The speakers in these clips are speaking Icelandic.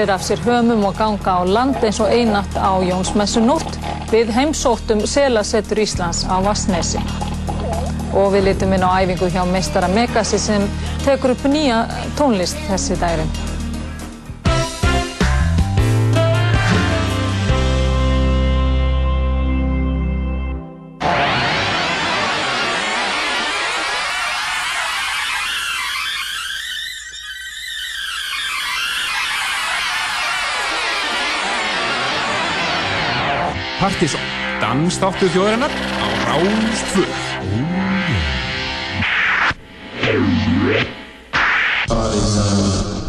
Skellir af sér hömum og ganga á land eins og einatt á Jónsmessu nótt við heimsóttum Selasettur Íslands á Vassnesi. Og við litum inn á æfingu hjá meistara Megasi sem tekur upp nýja tónlist þessi dærin. Partisan, danstáttu þjóðarinnar á Ráðstvöð. Partisan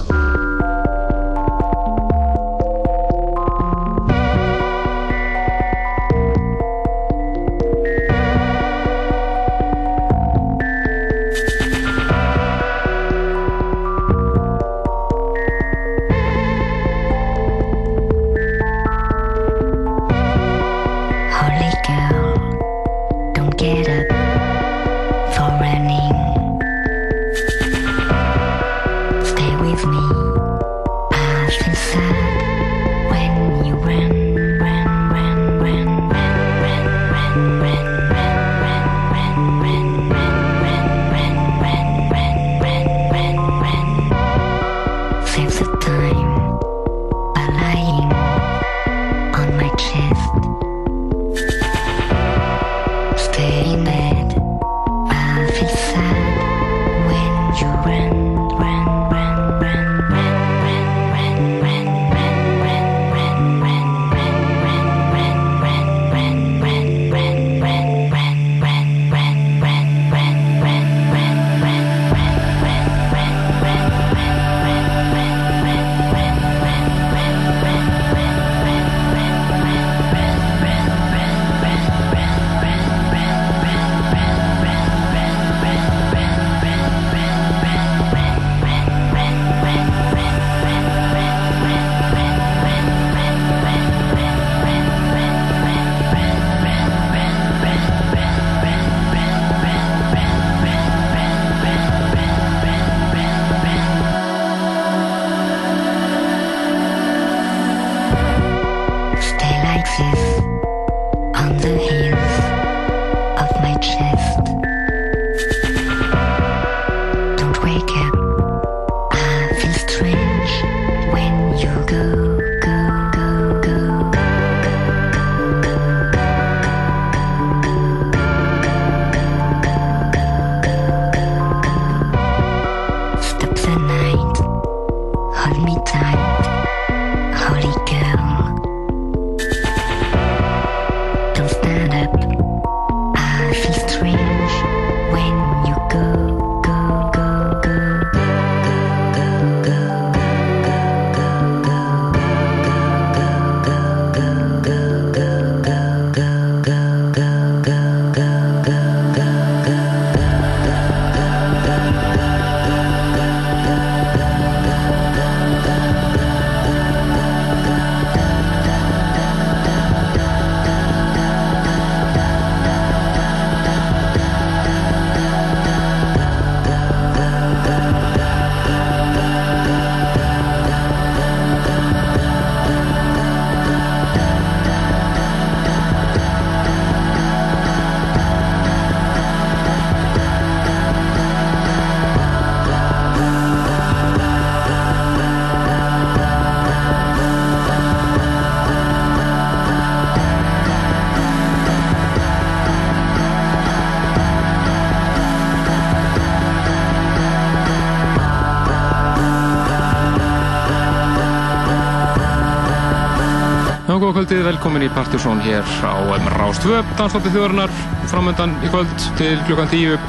Já, góða kvöldið, velkomin í Partíson hér á Rástvö, dansdóttir þjóðarinnar, framöndan í kvöld til klukkan 10.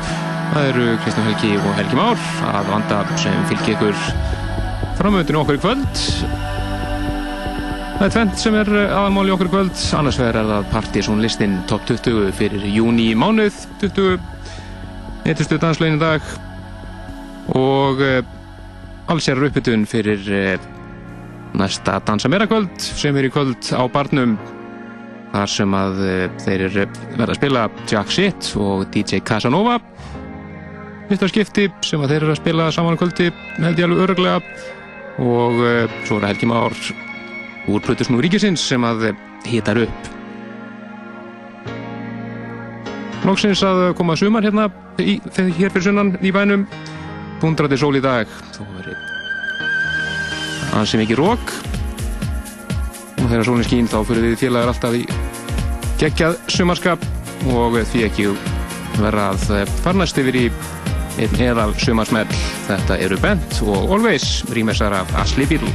Það eru Kristján Helgi og Helgi Már að vanda sem fylgir ykkur framöndinu okkur í kvöld. Það er tvent sem er aðalmáli okkur í kvöld, annars vegar er það Partíson listin top 20 fyrir júni mánuð 20, eitthustu danslegin í dag og uh, alls er uppbytun fyrir uh, næsta Dansa Meira kvöld sem er í kvöld á barnum þar sem að eh, þeir verða að spila Jack Shit og DJ Casanova. Fyrsta skipti sem að þeir eru að spila saman kvöldi held ég alveg öruglega og uh, svo er Helgi Már úr Plutusnú Ríkisins sem að hitar upp. Nóksins að koma sumar hérna í, hér fyrir sunnan í bænum. Bundrati sól í dag. Þó verið ansi mikið rók og þegar sólinn skín þá fyrir við félagar alltaf í geggjað sumarskap. Og því ekki vera að farnast yfir í einn eðal sumarsmell. Þetta eru Bent og Always rýmessar af Asli Bíl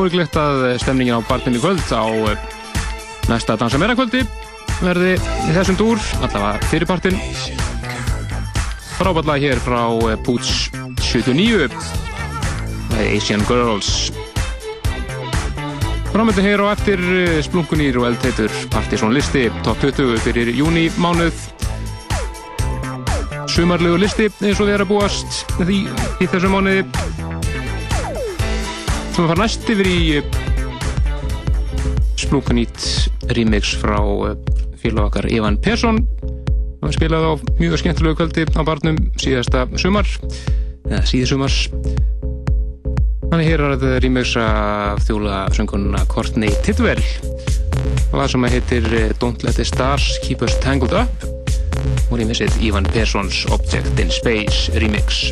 ólíklegt að stemningin á barnum í kvöld á eh, næsta Dansa Meira kvöldi verði í þessum dúr, allavega fyrirpartin. Frábætlega hér frá eh, Boots 79 það er Asian Girls. Framöndu hér á eftir eh, splunkunýr og eldheitur Partizón listi, top 20 fyrir júni mánuð. Sumarlegu listi eins og að búast því í þessum mánuði sem að fara næst yfir í splunkanýtt remix frá eh, félag okkar Ivan Persson. Hann spilaði á mjög skemmtilegu kvöldi á barnum síðasta sumar eða síðsumars hann er hér að remix af þjóla söngunna Courtney Tidwell. Og það sem heitir eh, Don't Let the Stars Keep Us Tangled Up. Og remixið Ivan Perssons Object in Space remix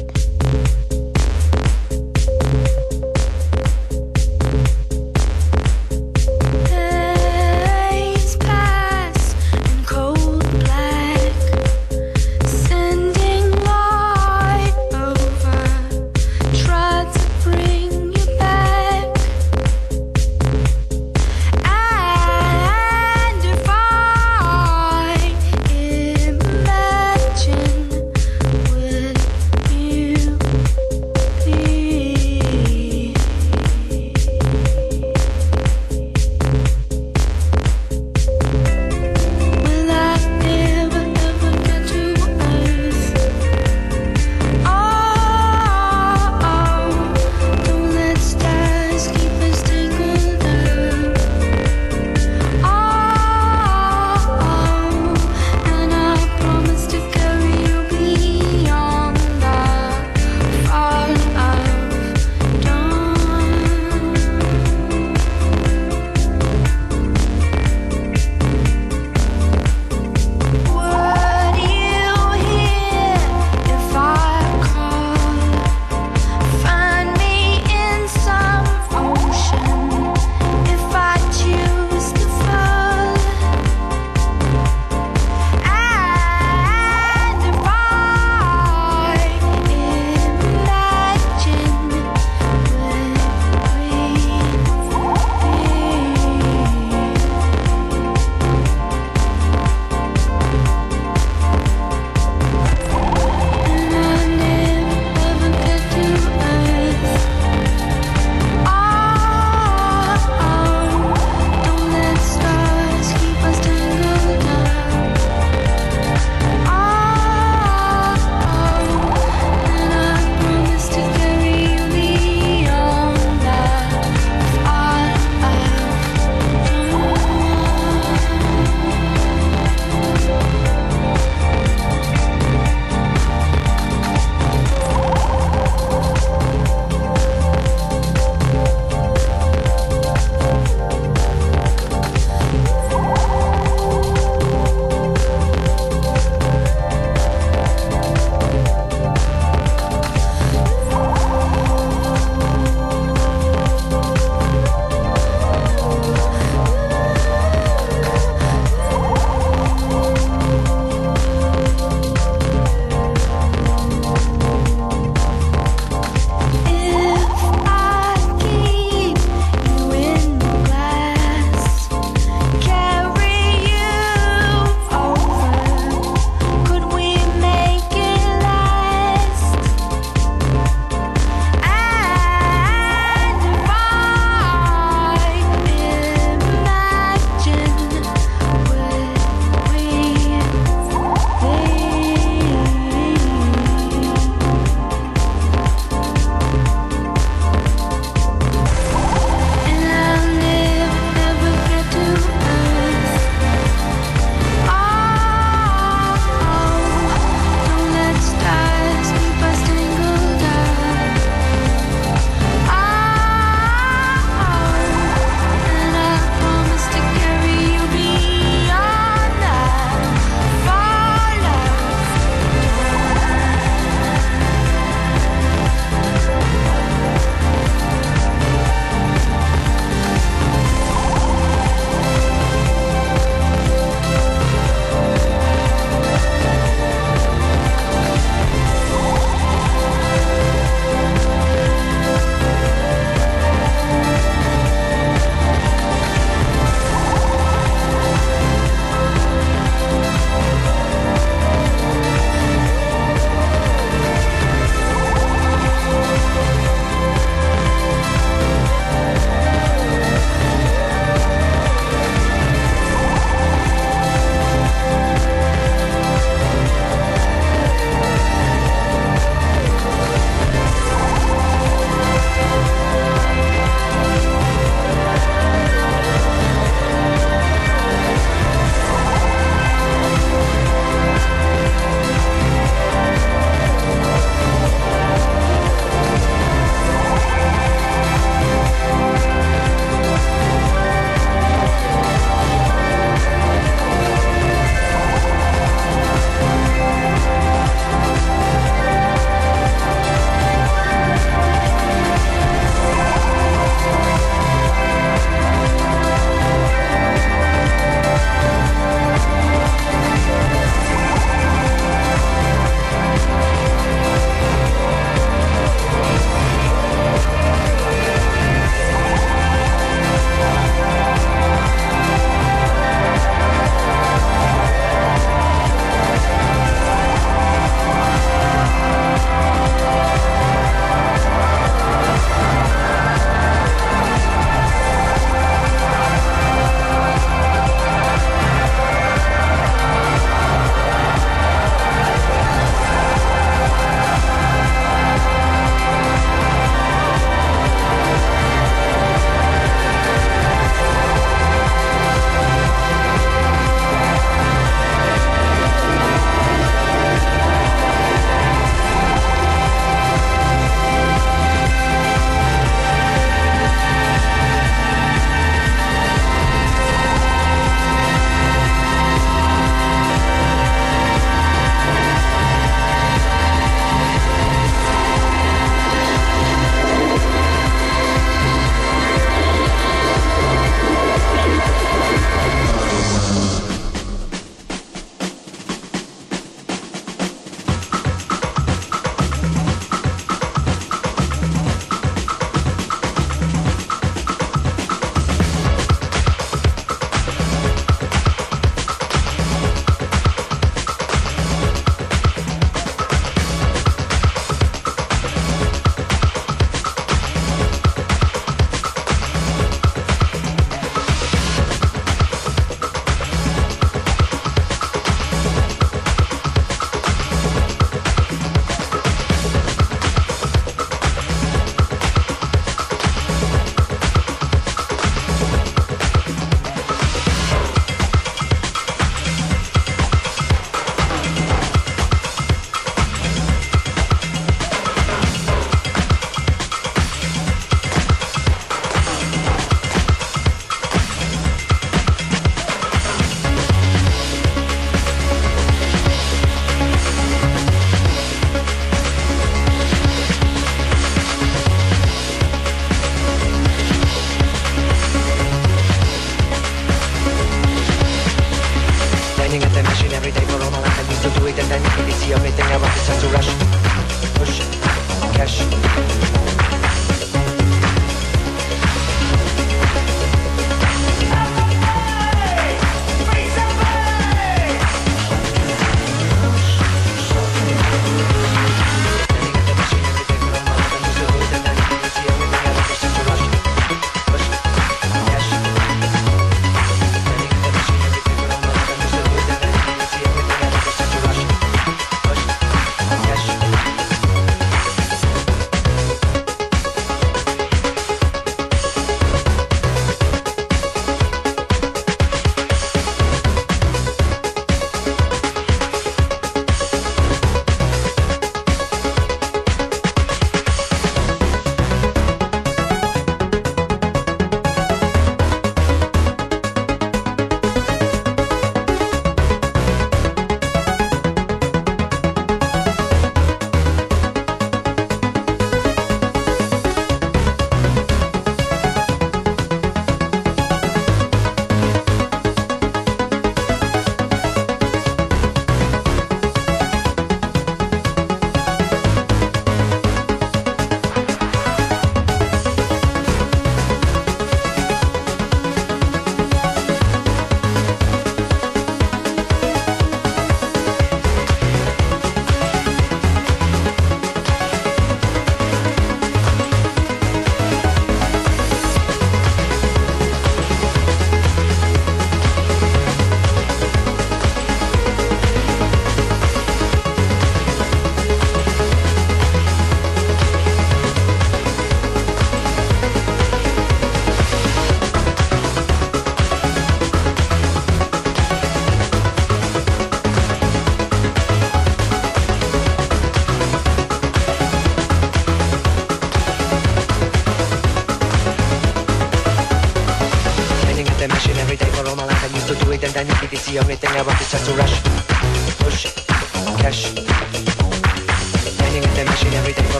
see everything around me just to rush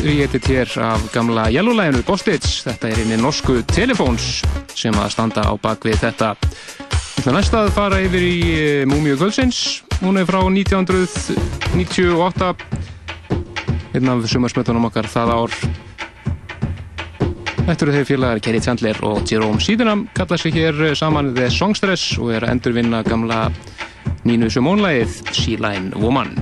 ríðið hér af gamla Yellow-læginu Bostage. Þetta er einni norsku Telefóns sem að standa á bakvið þetta. Við ætlum næst að fara yfir í eh, Múmiu Göldsins. Hún er frá 1998. Einn af sumarspötunum okkar það ár. Þetta eru þeir félagar Kerry Chandler og Jerome Sydenham kalla sig hér eh, saman The Songstress og er að endurvinna gamla Nínu Simone-lægið Sea Line Woman.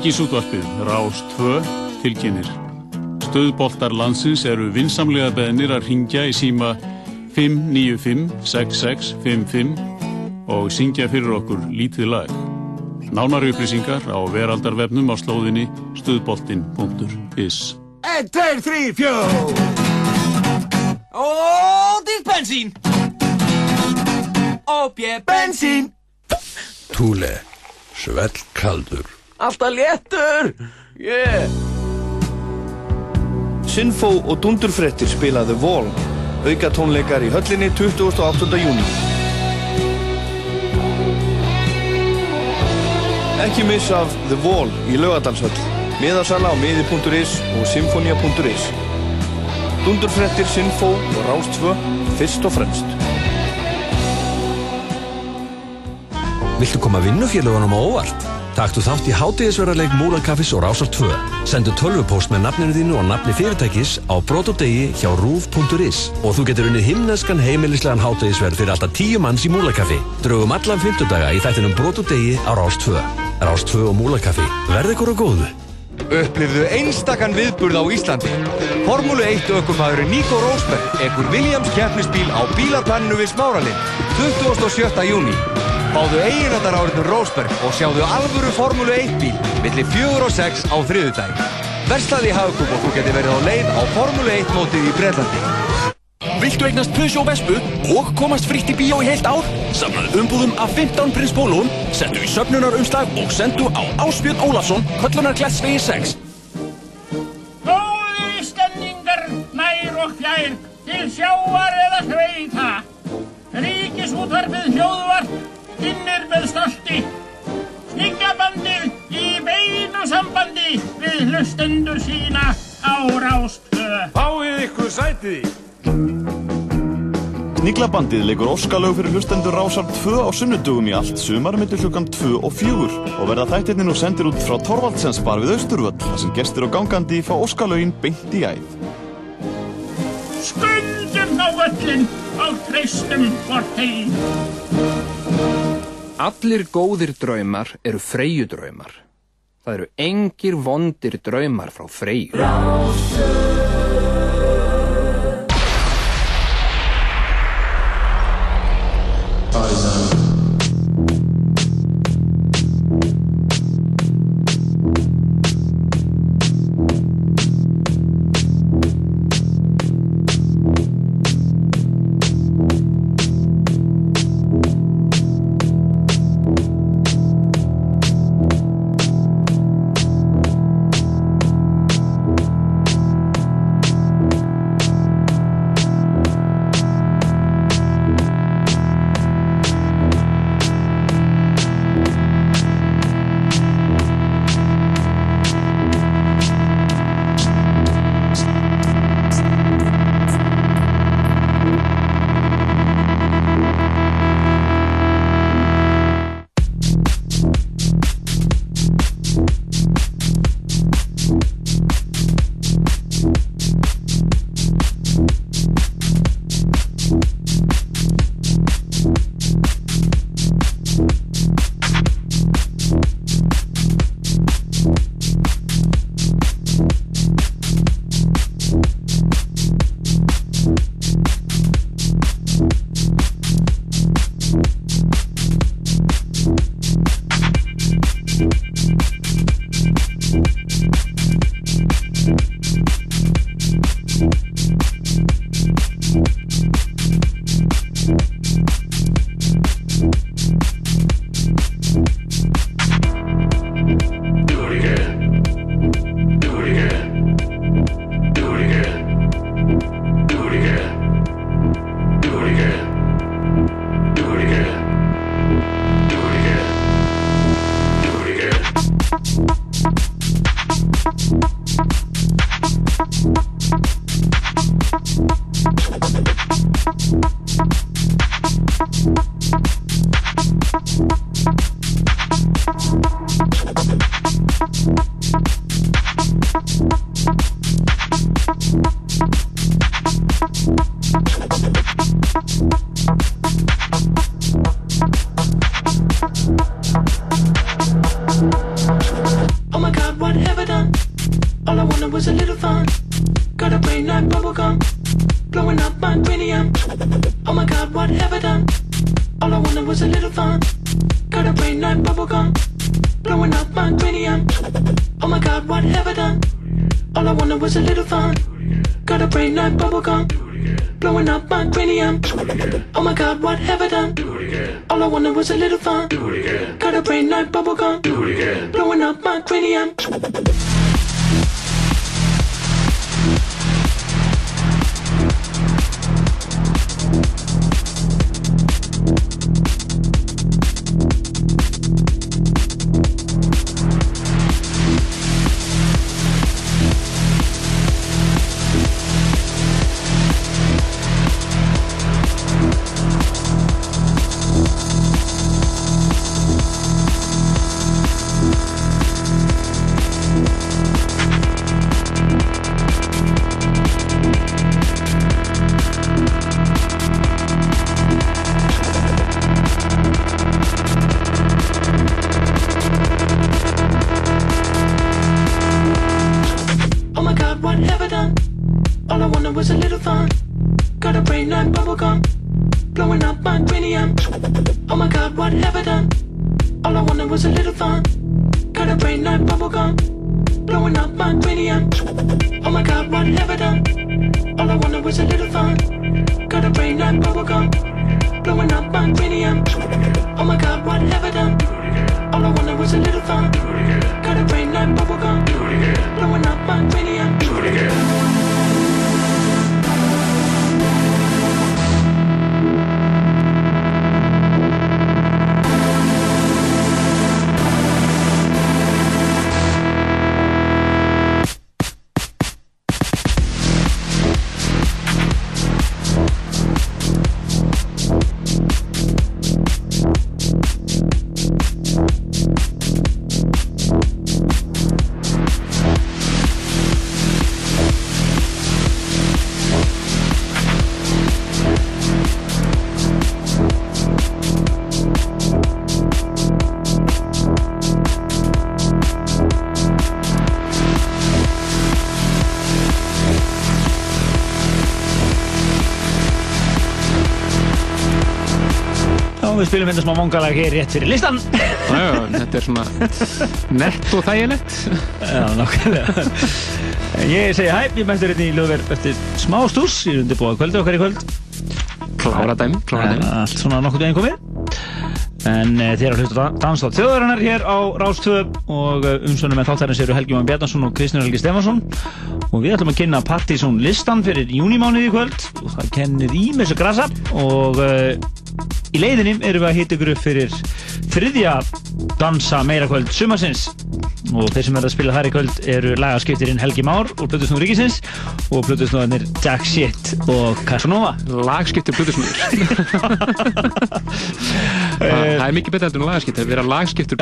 Ríkisútvarpið Rás 2 tilkynir. Stöðboltar landsins eru vinsamlega beðnir að ringja í síma 595-6655 og syngja fyrir okkur lítið lag. Nánari upplýsingar á veraldarvefnum á slóðinni stöðboltin.is 1, 2, 3, 4 Og til bensín Og bjö Bensín Túle, svell kaldur. Alltaf léttur. Yeah. Sinfó og Dundurfrettir spilaðu Vol Auka tónleikar í höllinni 28. júni Ekki missa af The Wall í Laugadalshöll Miðasala á miði.is og symfonia.is Dundurfrettir, Sinfó og Rástfö fyrst og fremst. Viltu koma vinnufélagunum á óvart? Taktu þátt í hátegisverðarleik Múlakaffis og Rásar 2. Sendu tölvupóst með nafninu þínu og nafni fyrirtækis á brotodegi hjá rúf.is og þú getur unnið himneskan heimilislegan hátegisverð fyrir alltaf tíu manns í Múlakaffi. Draugum allan fymtudaga í þættinum brotodegi á Rás 2. Rás 2 og Múlakaffi. Verð ykkur á góðu. Upplifðu einstakann viðburð á Íslandi. Formúlu 1 aukumæðurinn Nico Rosberg ekkur Williams keppnisbíl á bílarplaninu við Smáralind 27. júni. Fáðu eiginandar áriðnum Rosberg og sjáðu alvöru Formúlu 1 bíl millir 4 og 6 á þriðudagi. Verslaði í Hagkúm og þú geti verið á leið á Formúlu 1 mótið í Breitlandi. Viltu eignast Peugeot Vespu og komast fritt í bíó í heilt ár? Samlaðu umbúðum af 15 prins bólum, sendu í söfnunarumslag og sendu á Ásbjörn Ólafsson, Köllunarklætsvegi 6. Góði Íslandingar, nær og fjær, til sjáar eða sveita. Ríkisútvarfið hljóðvarp, kynir með stolti. Sniglabandið í beinu sambandi við hlustendur sína á Rástvö. Fáið ykkur sætið í. Sniglabandið leikur óskalög fyrir hlustendur Rásar 2 á sunnudugum í allt sumar millir klukkan 2 og 4 og verða þættirni nú sendir út frá Torvaldsens bar við Austurvöll þar sem gestir og gangandi fá óskalögin beint í æð. Skundum á völlin og treystum hvort þeim. Allir góðir draumar eru freyju draumar. Það eru engir vondir draumar frá freyju. Spilum hérna smá mongalag hér rétt fyrir listan. Já, já, þetta er svona nett og þægilegt. Já, nákvæmlega. Ég segi hæ, ég mættur hérna í lögverð eftir smá stús, ég er undirbúið kvöldu okkar í kvöld. Klára dæmi, klára dæmi. Allt svona nokkuð veginn komið. En e, þér að hlusta danstátt þjóðarinnar hér á Rástvö og uh, umsvönum með þáttarins eru Helgi Jón Bjarnason og Kristján Helgi Stefansson og við ætlum að kynna Partizón listan fyrir júnimánuði í kvöld og það kennir í með þessu grasa og uh, í leiðinni erum við að hita ykkur upp fyrir þriðja dansa meira kvöld sumarsins. Og þeir sem er að spila þar í kvöld eru lagaskiptirinn Helgi Már úr Plutusnúður Ríkisins og Plutusnúðarnir Jack Shit og Casanova. Lagskiptir Plutusnúður Það er mikið betur heldur en lagskiptir, við erum lagskiptir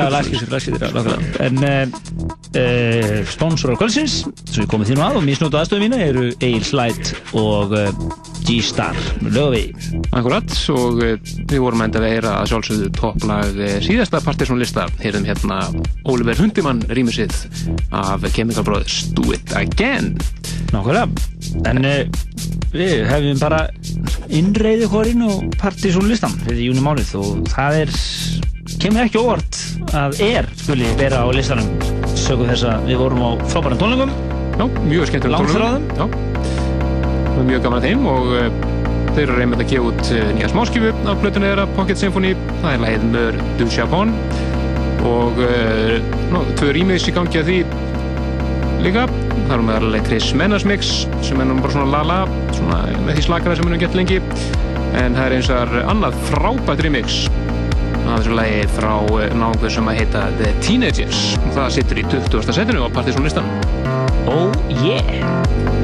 nákvæmlega. En uh, uh, sponsorar kvöldsins sem við komum því nú að og misnóta aðstöðu mína eru Egil Slætt og uh, G-Star lögavegi Akkurat, og uh, við vorum enda að heyra að sjálfsögðu topplag uh, síðasta Partizón lista, heyrðum hérna Oliver Hundimann rýmisið af Brothers. Do It Again. Nákvæmlega, en uh, við hefum bara innreiði hvorinn og Partizón listan fyrir júni mánuð og það er kemur ekki óvart að er skuli vera á listanum. Sögum þess að við vorum á frábæran tónlingum Já, mjög skemmtilega Langþráðum. Já, mjög gaman að þeim og þeir eru reyndið að gefa út uh, nýja smáskjöfu af plötunni þeirra Pocket Symphony. Það er lagið Mör du Chapon og uh, ná, tvö rýmiðs í gangi að því líka. Það eru meðal Chris Menas mix sem er nú bara svona la-la svona með því slakara sem við erum gett lengi. En það er eins og annað frábært remix af þessu lagi frá náðungu sem að heita The Teenagers. Og það sittur í 20. setinu á Partizón listan Oh yeah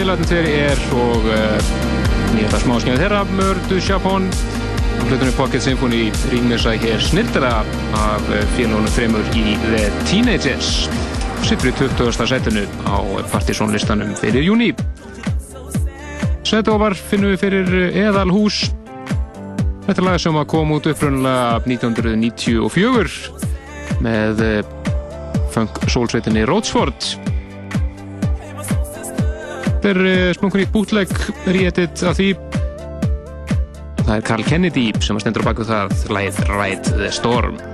félagarnir þeirri er og eh, ég ætla að smá að skilja þeirra. Mördu Sjapón hlutunum Pocket Symphony rýmur sæk er snildara af eh, félagunum fremur í The Teenagers. Sifri 20. setinu á partysónlistanum fyrir júni Setofar finnum við fyrir eh, Eðalhús. Þetta er lag sem kom út uppröndulega 1994 með funk sólsveitinni Rótsford er eh, smungun í bútleg rétitt af því. Það er Carl Kennedy sem stendur á baku það læð Ride the Storm.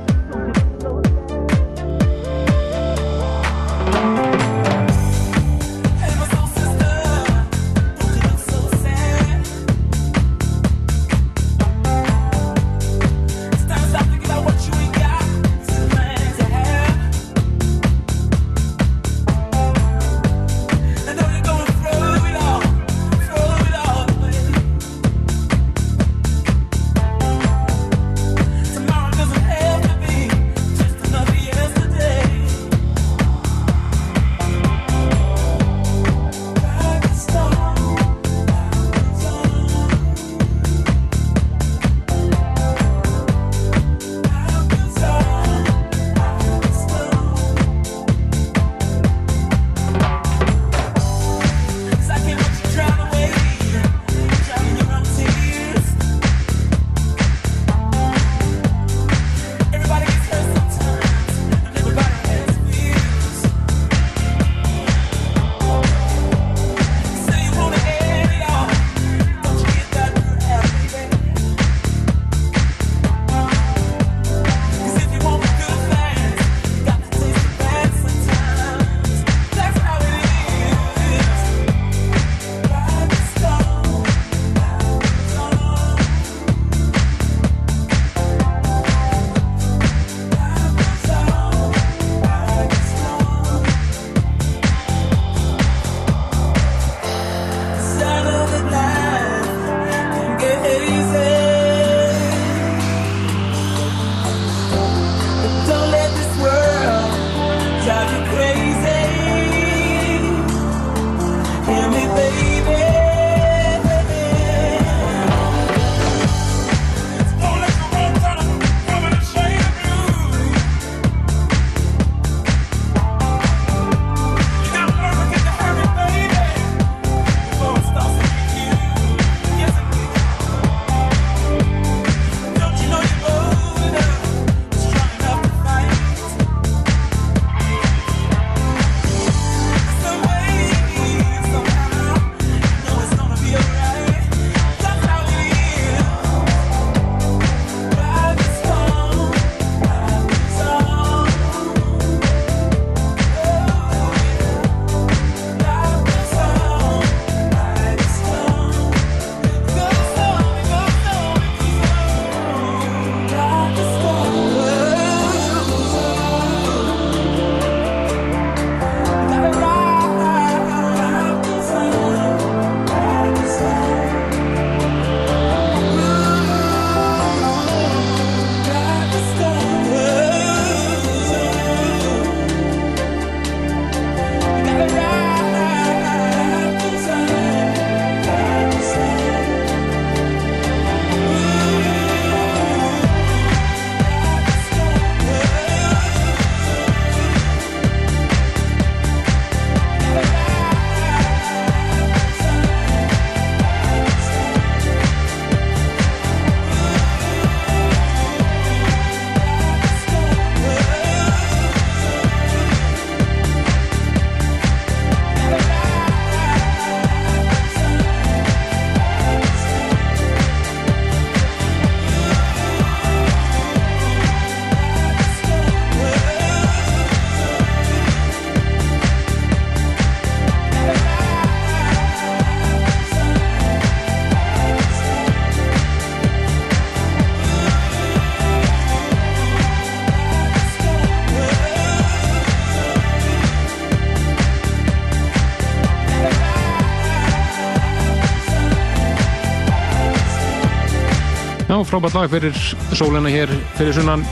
frábært lag fyrir sólina hér fyrir sunnan.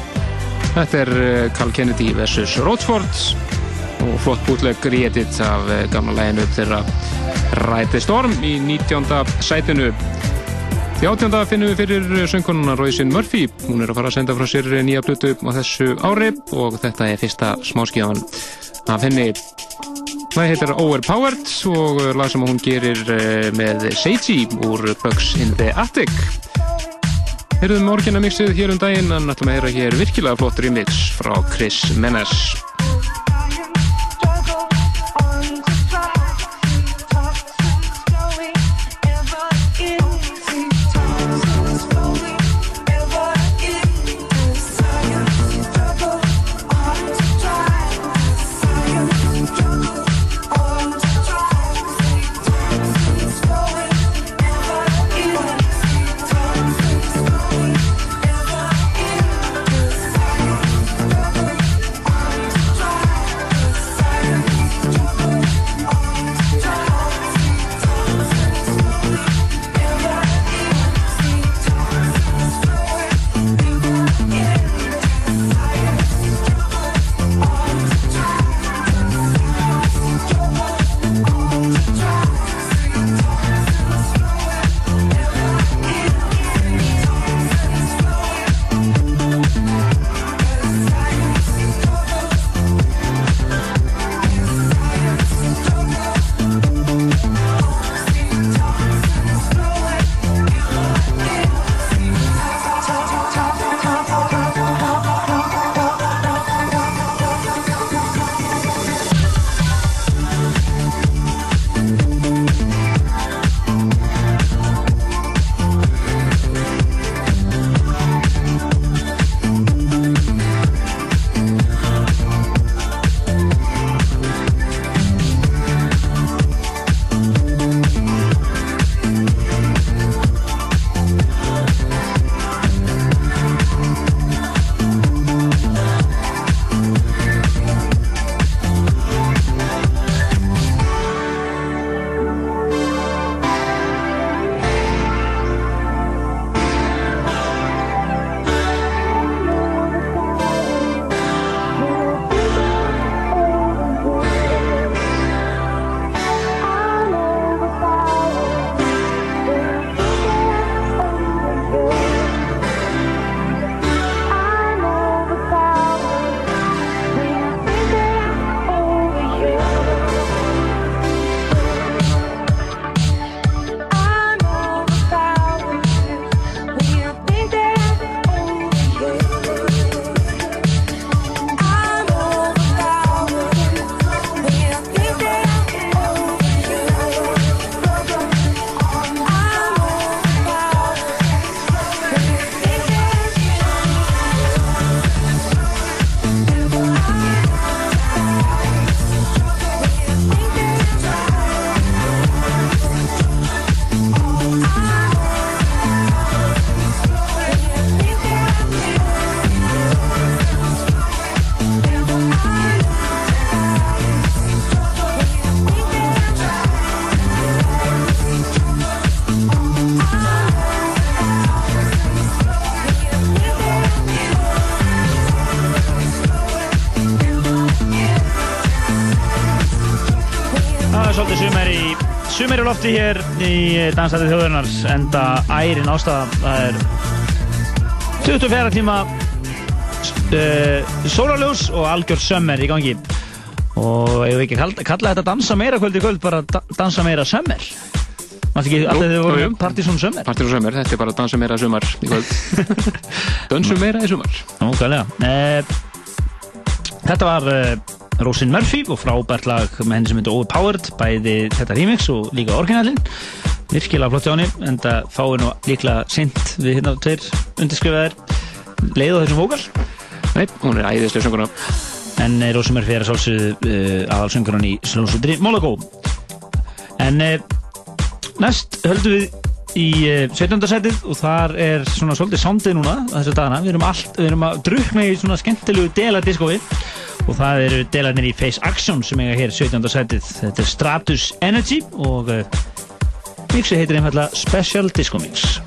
Þetta er eh, Carl Kennedy vs. Rotsford og flott bútleg rétitt af eh, gamla læginu þeirra Ræti Storm í 19. sætinu. Í 18. finnum við fyrir söngkonuna Róisin Murphy. Hún er að fara að senda frá sér nýja blutu á þessu ári og þetta er fyrsta smáskíðan af henni. Það heitir Overpowered og lag sem hún gerir eh, með Seiji úr Bugs in the Attic. Heyrðum orginna mixið hér um daginn en ætlum að heyra hér virkilega flott remix frá Chris Menes. Lofti hér í Dansæti þjóðurnar enda ærin ástæða það er 24 tíma uh, sólarljós og algjör sömmer í gangi. Og ég veit ekki kalla, kalla þetta dansa meira kvöld í kvöld bara da, dansa meira sömmer Mætti ekki alltaf þið voru Partizón sömmer Partizón sömmer, þetta er bara dansa meira sumar í kvöld. Dönsum meira í. Ókvæðlega uh, Þetta var uh, Rosin Murphy og frábært lag með henni sem heitir Overpowered bæði þetta remix og líka orginalinn virkilega flott hjá henni en það fáið nú líklega sint við hérna tveir undirskrifaðir leið á þessum fókal Nei, hún er æðislega sönguna en uh, Rosin Murphy er að sálsögðu uh, aðalsöngunan í Slónsutri Monaco en uh, næst höldum við í uh, 17. setið og þar er svona svolítið soundið núna þessu dagana, við erum, allt, við erum að drukna í svona skemmtilegu deladiskói og það eru delarnir í Face Action sem eiga hér 17. setið þetta er Stratus Energy og uh, mixi heitir einfallega Special Disco Mix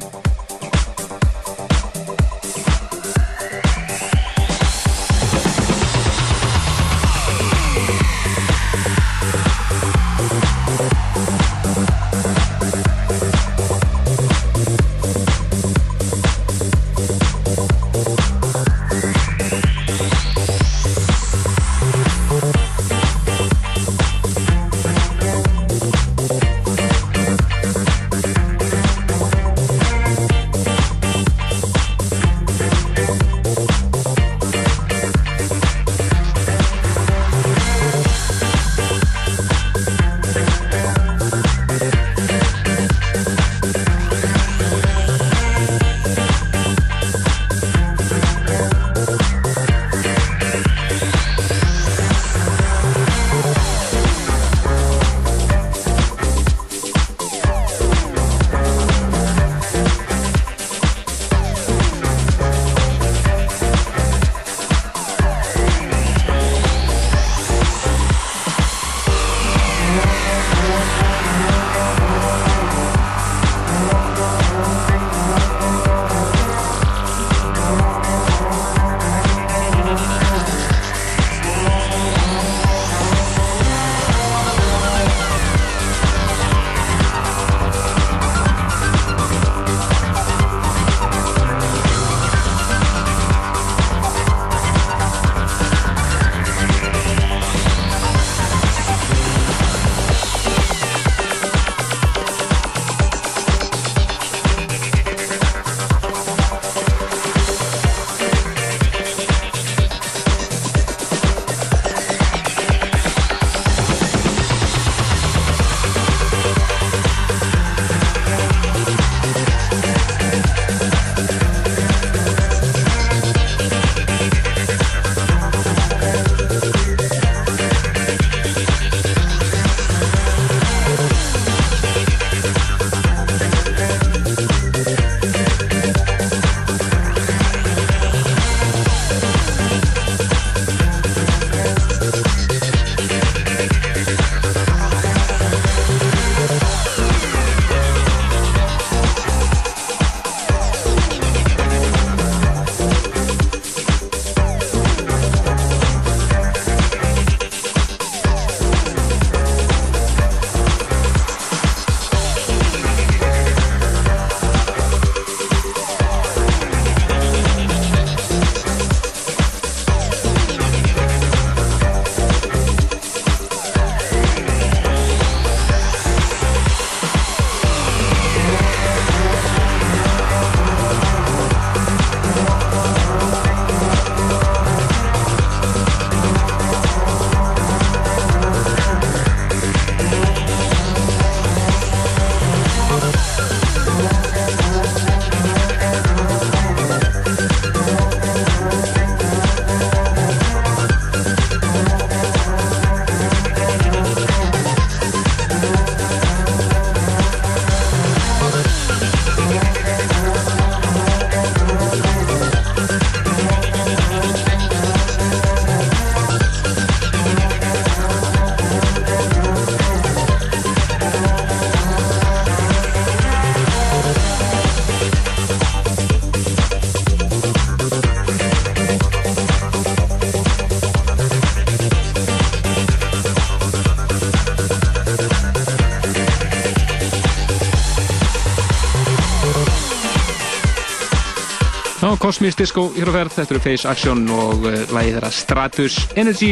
Cosmist Disco hér á ferð, þetta eru Face Action og uh, lagið þeirra Stratus Energy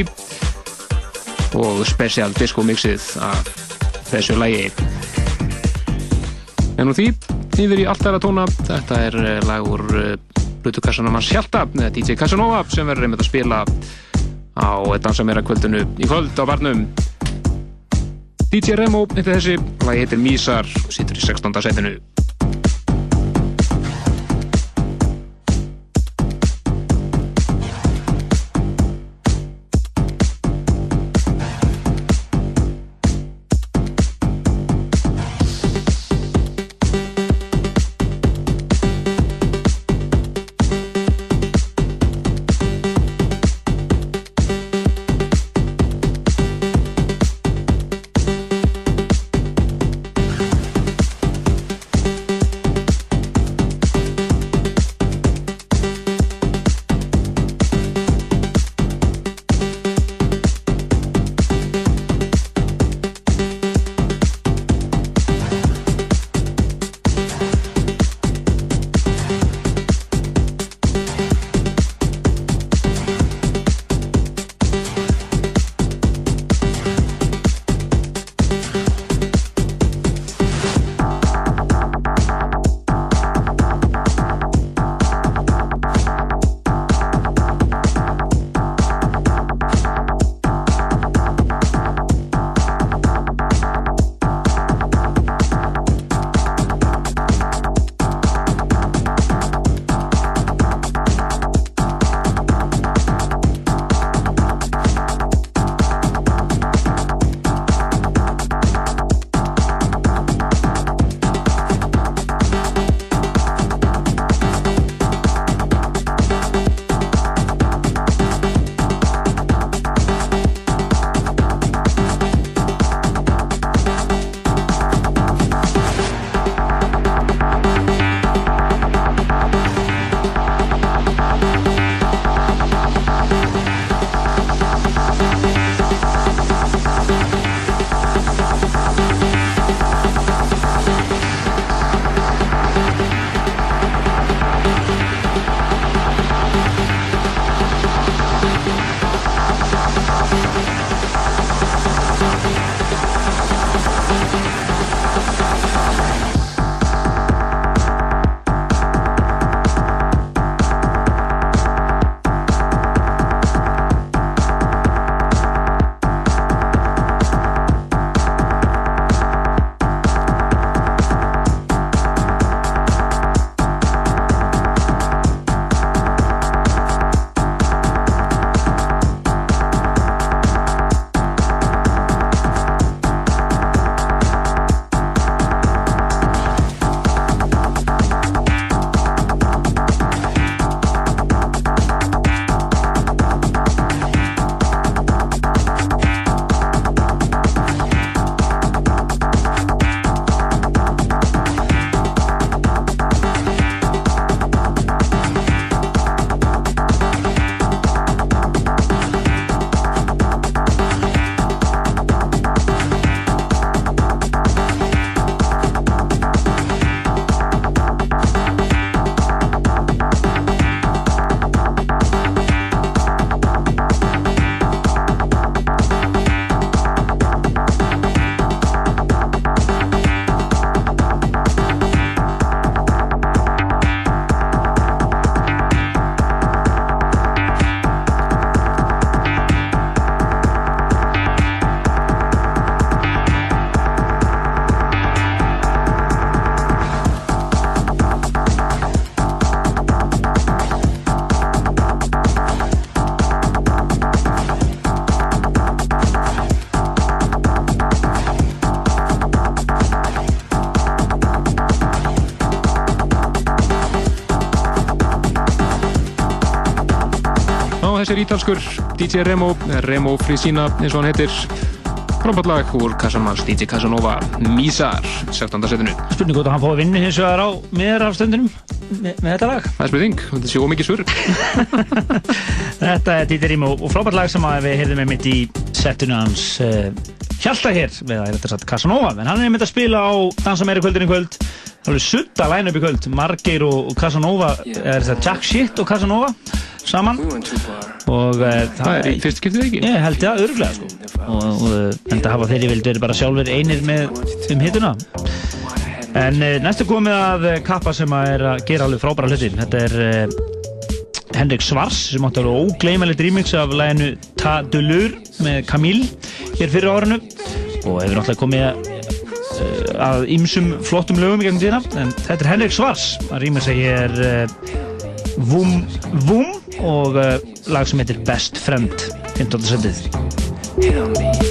og special disco mixið af þessu lagi. En úr því, yfir í allt aðra tóna, þetta er lag úr uh, Blutukassanum hans Hjalta, eh, DJ Casanova, sem verður einmitt að spila á Dansa meira kvöldinu í kvöld á barnum. DJ Remo, eitthvað þessi, lagi heitir Mísar og situr í 16. setinu. Þessi er ítalskur DJ Remo, Remo Frisina eins og hann heitir. Frábært lag úr Casamans DJ Casanova Mísar, 17. setinu. Spurning hvort að hann fóði vinnu hins vegar á meðrafstundunum með, með þetta lag? Það er spurning, þetta sé ómikið svör. Þetta er DJ Remo og frábært lag sem við heyrðum með mitt í setinu hans uh, Hjalta hér, við að þetta er satt Casanova. En hann er mitt að spila á Dansa meira kvöldin í kvöld. Alveg sutta line upp í kvöld. Margeir og og Casanova er þetta Jack Shit og Casanova? Saman og uh, Það er í fyrst skiptið ekki? Ég held það örglega sko. Og, og enda hafa þeirri vildi verið bara sjálfur einir með um hittuna en uh, næstu komið að uh, kappa sem að er að gera alveg frábæra hluti þetta er uh, Henrik Svars sem átti alveg ógleymalegt remix af læginu Ta Dulur með Camille hér fyrir árinu. Og hefur náttúrulega komið að ýmsum flottum lögum í gegnum tíðina. En þetta er Henrik Svars að hér uh, Vum Vum og lag sem heitir Best Friend 15. setið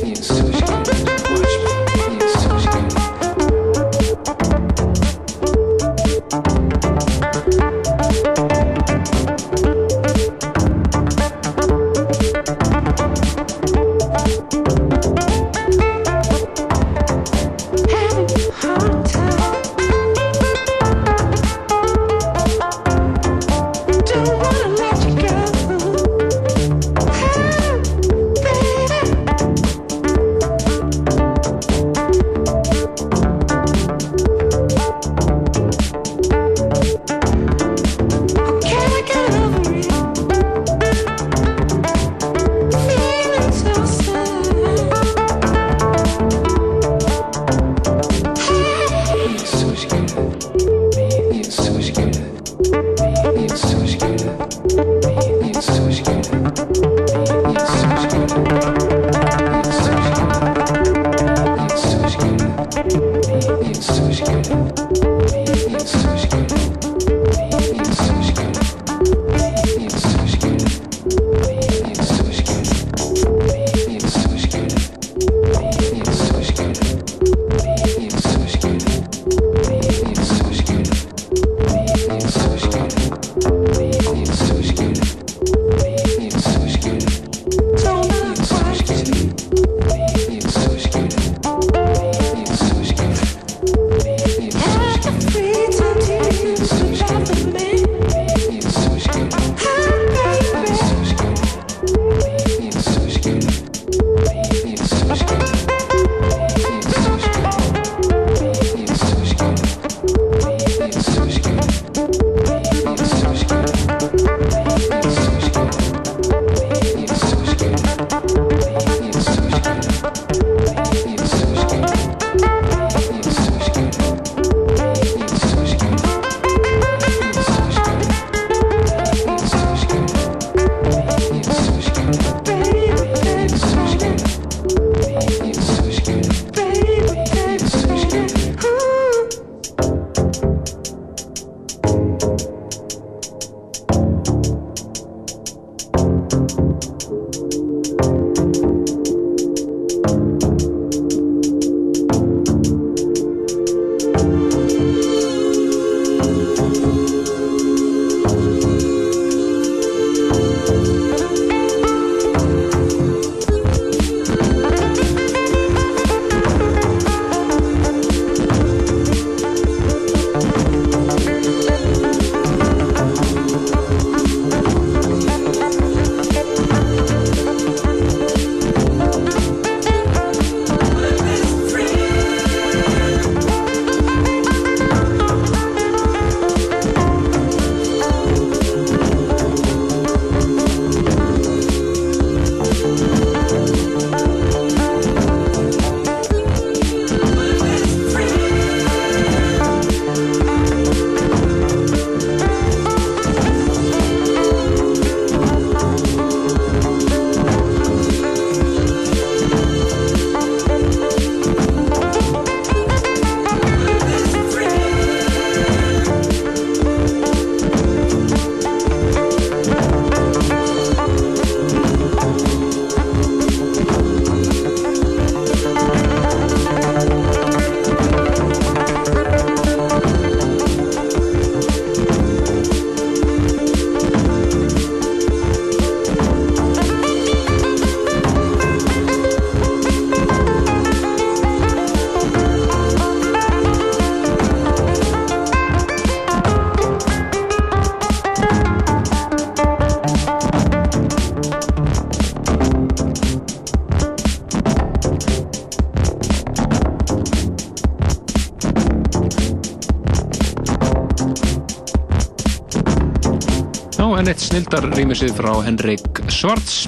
Já, en eitt snildar rýmisið frá Henrik Svarts.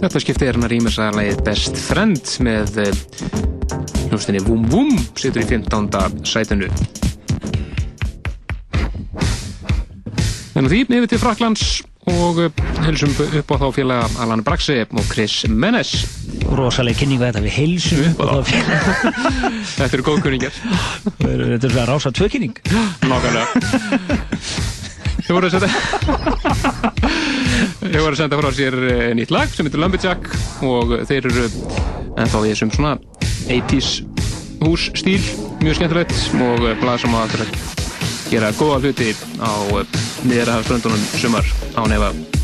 Þetta skipti er hann að rýmisa lagið Best Friend með eh, hljómsdeinni Vum Vum, situr í 15. sætinu. En á því, yfir til Fraklands og eh, heilsum upp á þá félaga Alan Braxe og Chris Menes. Rosalega kynningu þetta við heilsum upp og þá Þetta eru góðkunningar. Þetta er svona rása tvökynning. Nákvæmlega. Þau voru að setja Voru að senda frá sér eh, nýtt lag sem heitir Lumberjack og þeir eru ennþá í þessum svona 80s hússtíl mjög skemmtilegt og blað sem að gera góða hluti á miðrahafströndunum sumar á nefa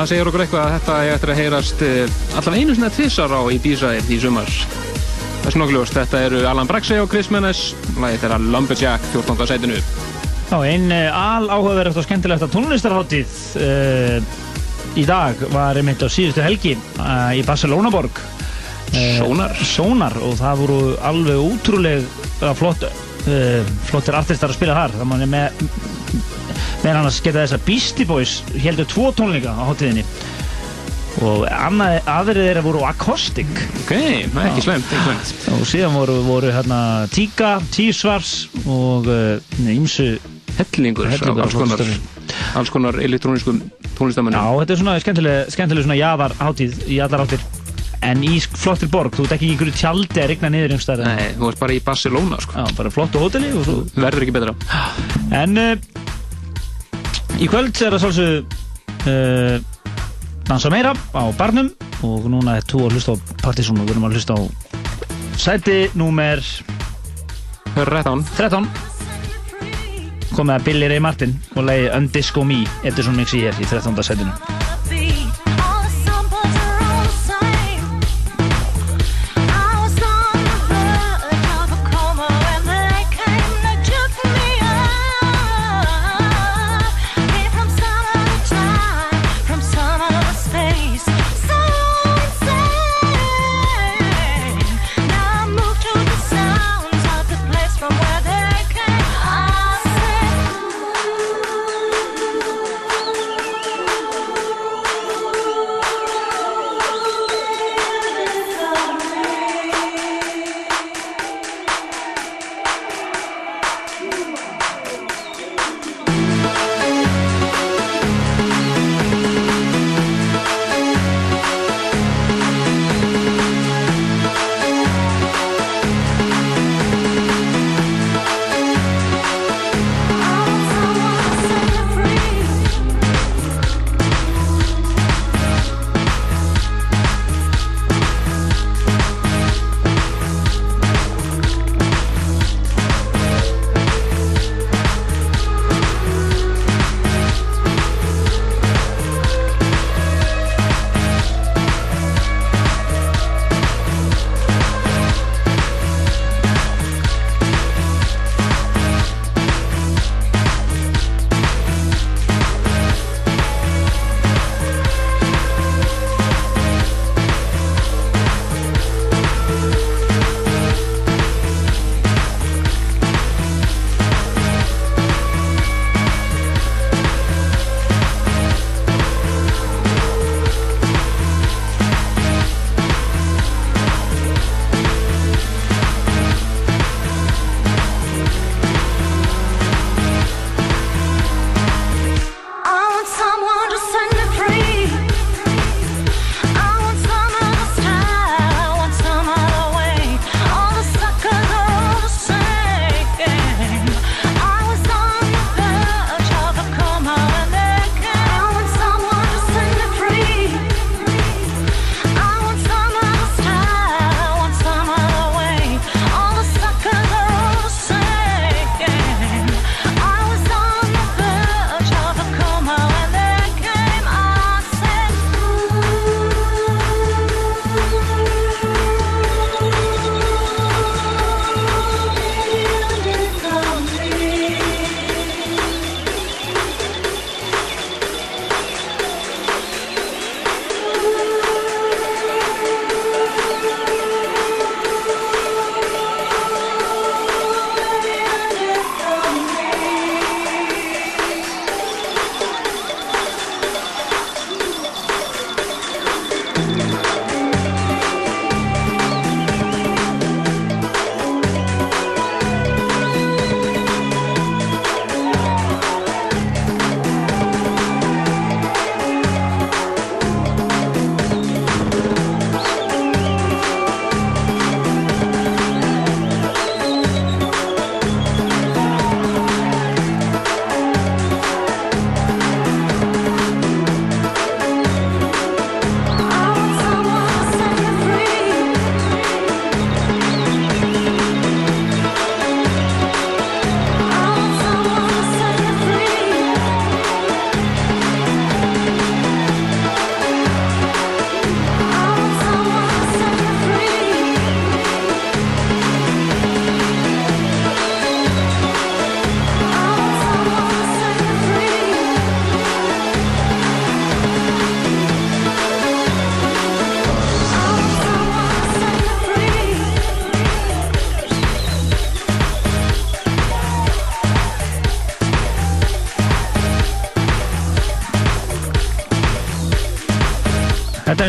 Það segir okkur eitthvað að þetta er eftir að heyrast eh, allan einu sinna tvissar á Ibiza í sumar. Það er snokkljóst, þetta eru Alan Braxey og Chris Menes, lagið þeirra Lumberjack, 14. sætinu. Já, einn uh, al áhugaverð og skemmtilegt að tónlistarháttíð uh, í dag var einmitt á síðustu helgi uh, í Barcelona borg. Sónar. Sónar og það voru alveg útrúlega flott, uh, flottir artistar að spila þar. Það mann er með, með annars geta þess að Beastie Boys heldur tvo tónleika á háttíðinni og aðrið þeirra voru Acoustic. Ok, það er ekki slemt, og síðan voru, voru hérna Tíka, Tísvars og ímsu Hellingur, Hellingur alls konar, alls konar elektróniskum tónlistamennum. Já, þetta er svona skemmtileg, skemmtileg svona jaðar hátíð í allar áttir en í flottir borg, þú ert ekki í einhverju tjaldi að rigna niður einhverstaðar Nei, þú ert bara í Barcelona sko. Já, bara flottu hóteli og svo Verður ekki betra. En uh, í kvöld er það svolsög uh, dansa meira á barnum og núna er þú að hlusta á Partizón og við erum að hlusta á sæti númer 13 13 komið að Billy Ray Martin og leiði Undisco Me Edison Mixi hér í 13. sætinu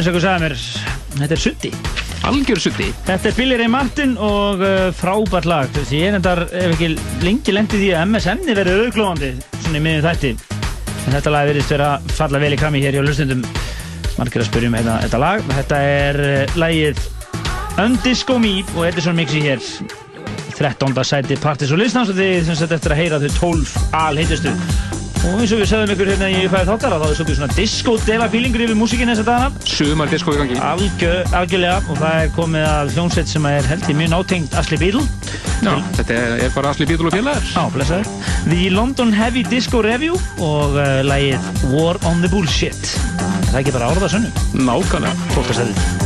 eins og ykkur sagði mér, þetta er sutti. Algjör sutti. Þetta er Billy Ray Martin og uh, frábært lag. Þessi ég er endar, ef ekki lengi lendið því að MSN-i verið auðglóðandi svona í miðjum þætti. En þetta lag verðist vera falla vel í krami hér hjá hlustundum. Margir að spyrja um hérna, þetta lag. Þetta er uh, lagið Undisco Me og Edison Mixi hér. 13. sæti Partis og Listans og þið sem sett eftir að heyra þau 12 alheitustu. Og eins og við sögum ykkur hérna í fæði þáttara þá er svolítið svona disco-dela feelingur yfir músikinn þessa dagana. Sumar disco í gangi. Algjör, algjörlega og það er komið að hljónsett sem er held í mjög nátengt Asli Beedle. Já, þetta er, bara Asli Beedle og félagar. Já, blessaður. The London Heavy Disco Review og uh, lagið War on the Bullshit. Það er ekki bara orðasönnu. Nákvæmlega. Fólkastæðið.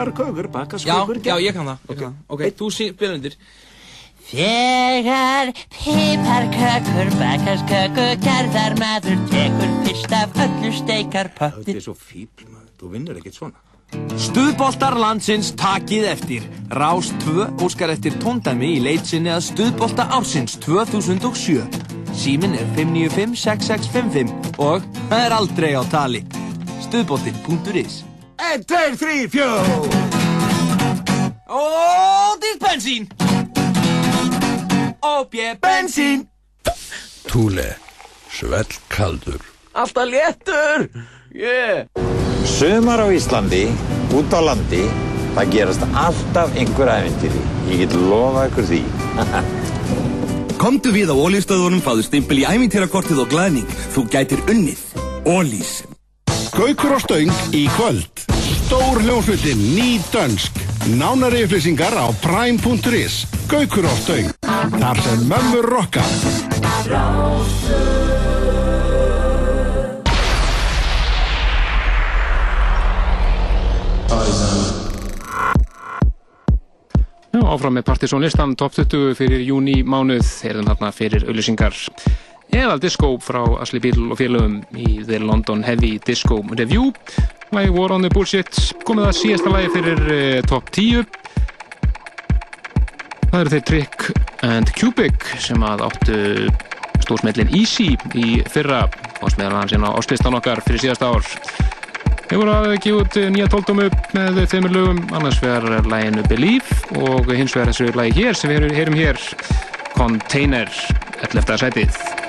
Þegar píparkökur baka Já, já, ég kann það. Ég kann það. Ok, þú spila undir. Þegar piparkökur, bakarskökur, gerðar maður tekur fyrst af öllu steikar Þetta er svo fíbl maður, þú vinnur ekkert svona Stuðboltar landsins takið eftir. Rás 2 óskar eftir tóndæmi í leitsinni að Stuðbolta ársins 2007. Símin er 595-6655 og það er aldrei á tali. Stuðboltin.is 1, 2, 3, 4 Ódýrt bensín OB bensín Túle, svellkaldur. Alltaf léttur Yeah Sumar á Íslandi, út á landi, það gerast alltaf einhver æventýri. Ég get lofa ykkur því. Komdu við á ólífstöðunum, fáðu stimpil í æmintýrakortið og glæðning. Þú gætir unnið. Ólís. Gaukur og stöng í kvöld. Stór hljómsveitin Ný Dönsk. Nánari upplýsingar á prime.is. Gaukur og stöng. Þar sem mömmur rokka. Já, áfram með Partizón listan, top 20 fyrir júni mánuð, erum þarna fyrir auðlýsingar. Eðal disco frá Asli Bíl og félögum í The London Heavy Disco Review. Lægi War on the Bullshit, komið að síðasta lægi fyrir uh, top 10. Það eru þeir Trick and Cubic sem að áttu stórsmellin Easy í fyrra, fannst meðal hans hérna á áslistan okkar fyrir síðasta ár. Þeir voru að gefa út eh, nýja tóltómu með þeimur lögum, annars vegar læginu Believe og hins vegar þessu lægi hér sem við heyrum hér, Container, 11. sætið.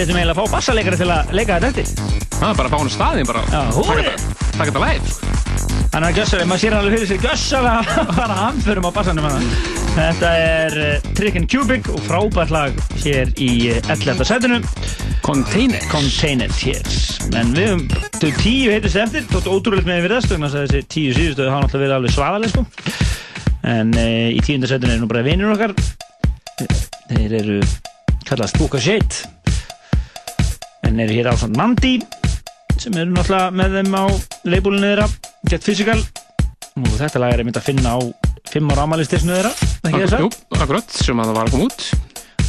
Við ætlum eiginlega að fá bassaleikari til að leika þetta eftir. Það er bara að fá hann á staðin bara. Já, húri! Takk þetta live. Hann er gjössalega, maður sér alveg fyrir sér gjössalega að fara hamförum á bassanum hann. Þetta er uh, Trick and Cubic og frábært lag hér í uh, 11. setinu. Containers. Containers, yes. En við höfum, þau tíu heitist eftir, þótt ótrúlega með við þess, þannig að þessi tíu síðustu hafa náttúrulega verið alveg svaðaleg, sko. En uh, í tíunda setinu er nú bara vinir okkar. Þeir eru kallast of Shade. En eru hér á svona Nandi, sem eru náttúrulega með þeim á leibúlinu þeirra, Get Physical. Og þetta lag er einmitt að finna á 5 ára ámælistisnu þeirra, ekki þess að? Jú, akkurat, sem að það var að koma út.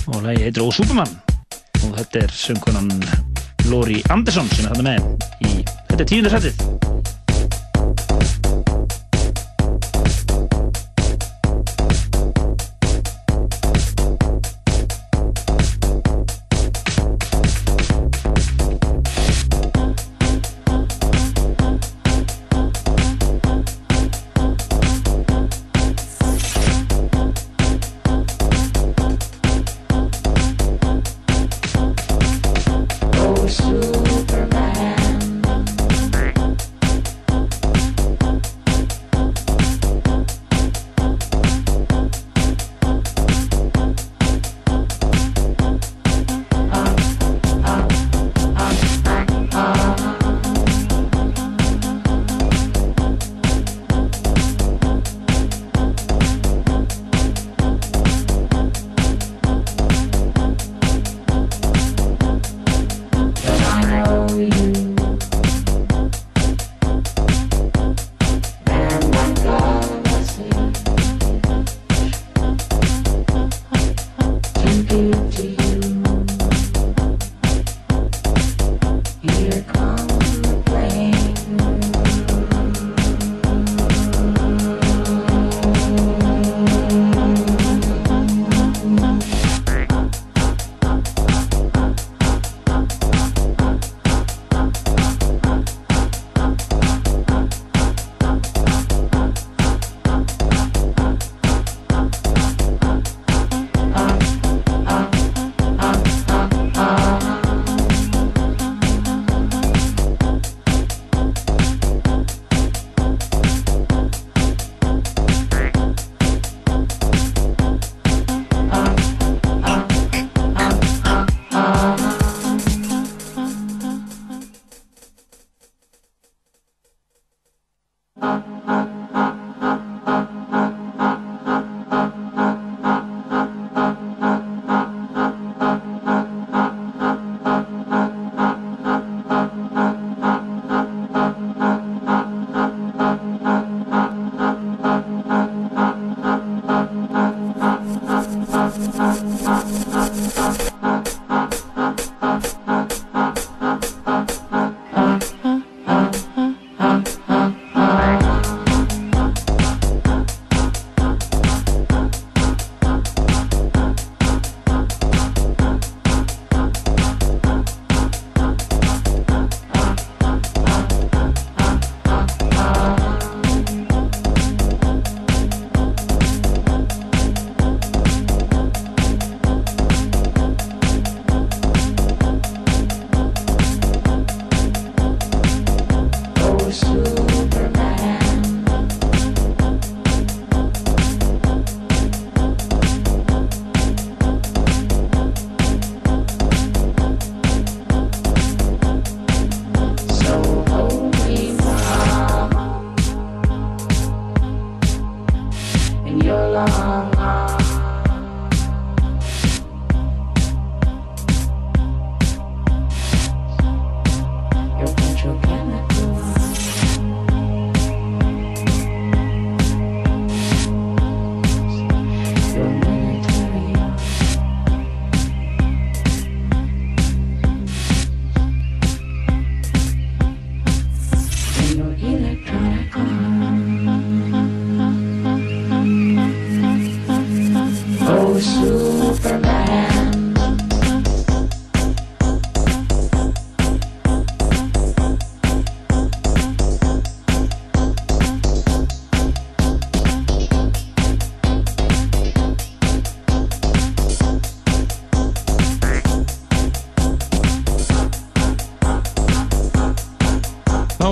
Og lagi heitir Ó Superman. Og þetta er söngunan Lori Andersson sem er þarna með í, þetta er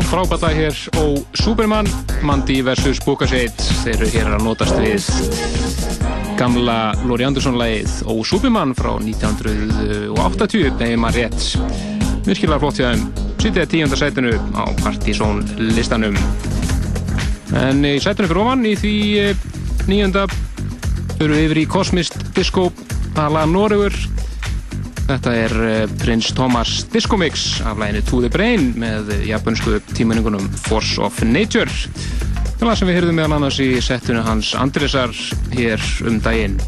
Lag hér og Superman, Mandy vs. Bukaseit þeir eru hér að notast við gamla Lóri Andersson lagið og Superman frá 1980 nefnir maður rétt. Virkilega flott hjá þeim. Sýttið að tíundar sætinu á Partizón listanum en í sætinu fyrir ofan í því eh, níunda fyrir við yfir í Cosmist Disco að laga Noregur Þetta er eh, Prins Thomas Disco Mix af læginu To The Brain með japansku tímaningunum Force of Nature. Það er lag sem við heyrðum meðal annars í settinu hans Andresar hér um daginn.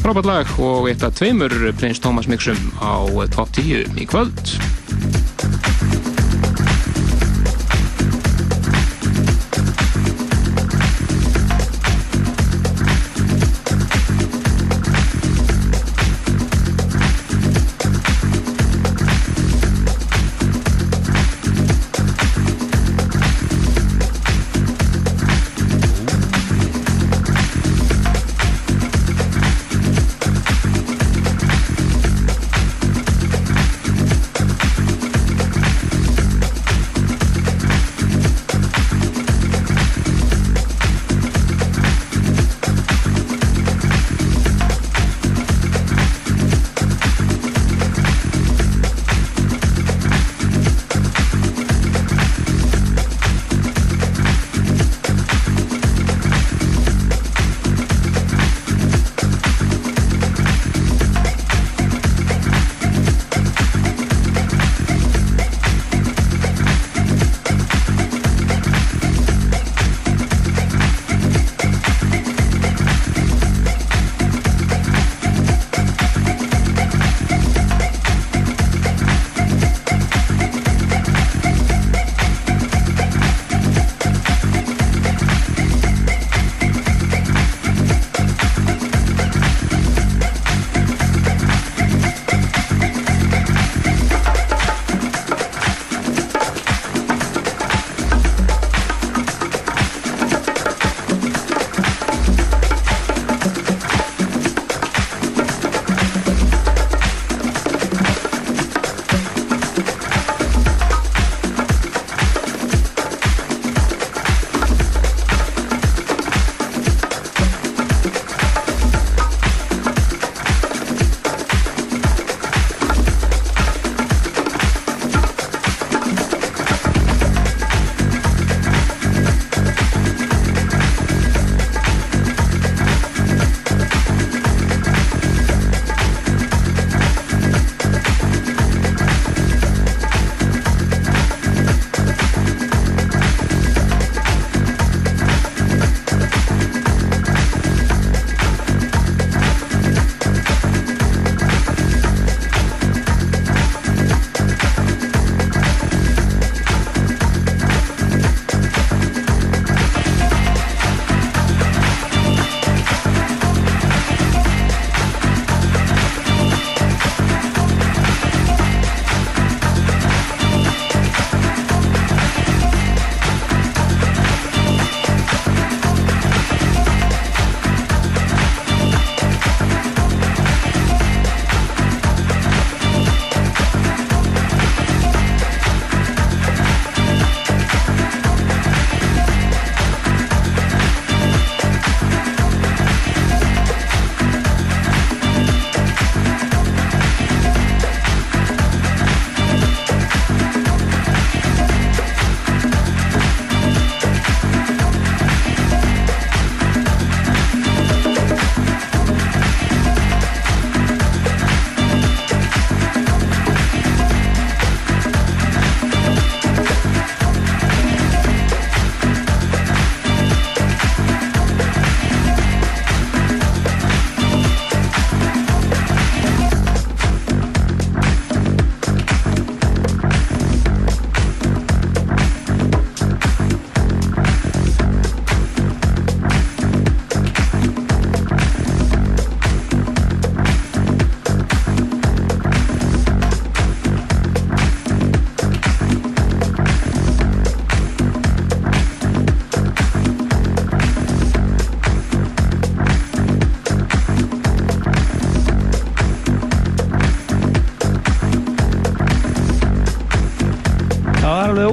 Frábært lag og eitt af tveimur Prins Thomas mixum á top 10 í kvöld.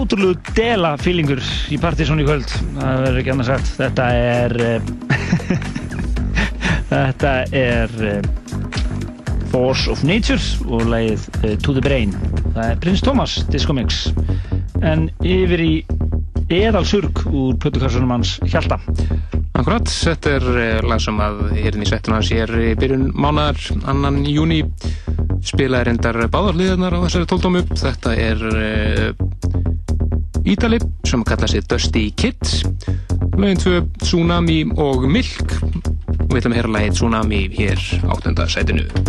Ótrúlega dela feelingur í Partizón í kvöld. Það verður ekki annað sagt. Þetta er... eh, þetta er eh, Force of Nature og lagið eh, To the Brain. Það er Prins Thomas, Disco Mix. En yfir í eðalsurg úr plötukassunum hans Hjalta. Akkurat, þetta er lag sem að hérna í svettuna sér byrjun mánar, annan júni spilaði reyndar báðarliðarnar á þessari tóldómu þetta er Ítali sem kalla sig Dusty Kids. Lögin tvö Tsunami og Milk. Og við ætlum að heyra lagið Tsunami hér áttunda sætinu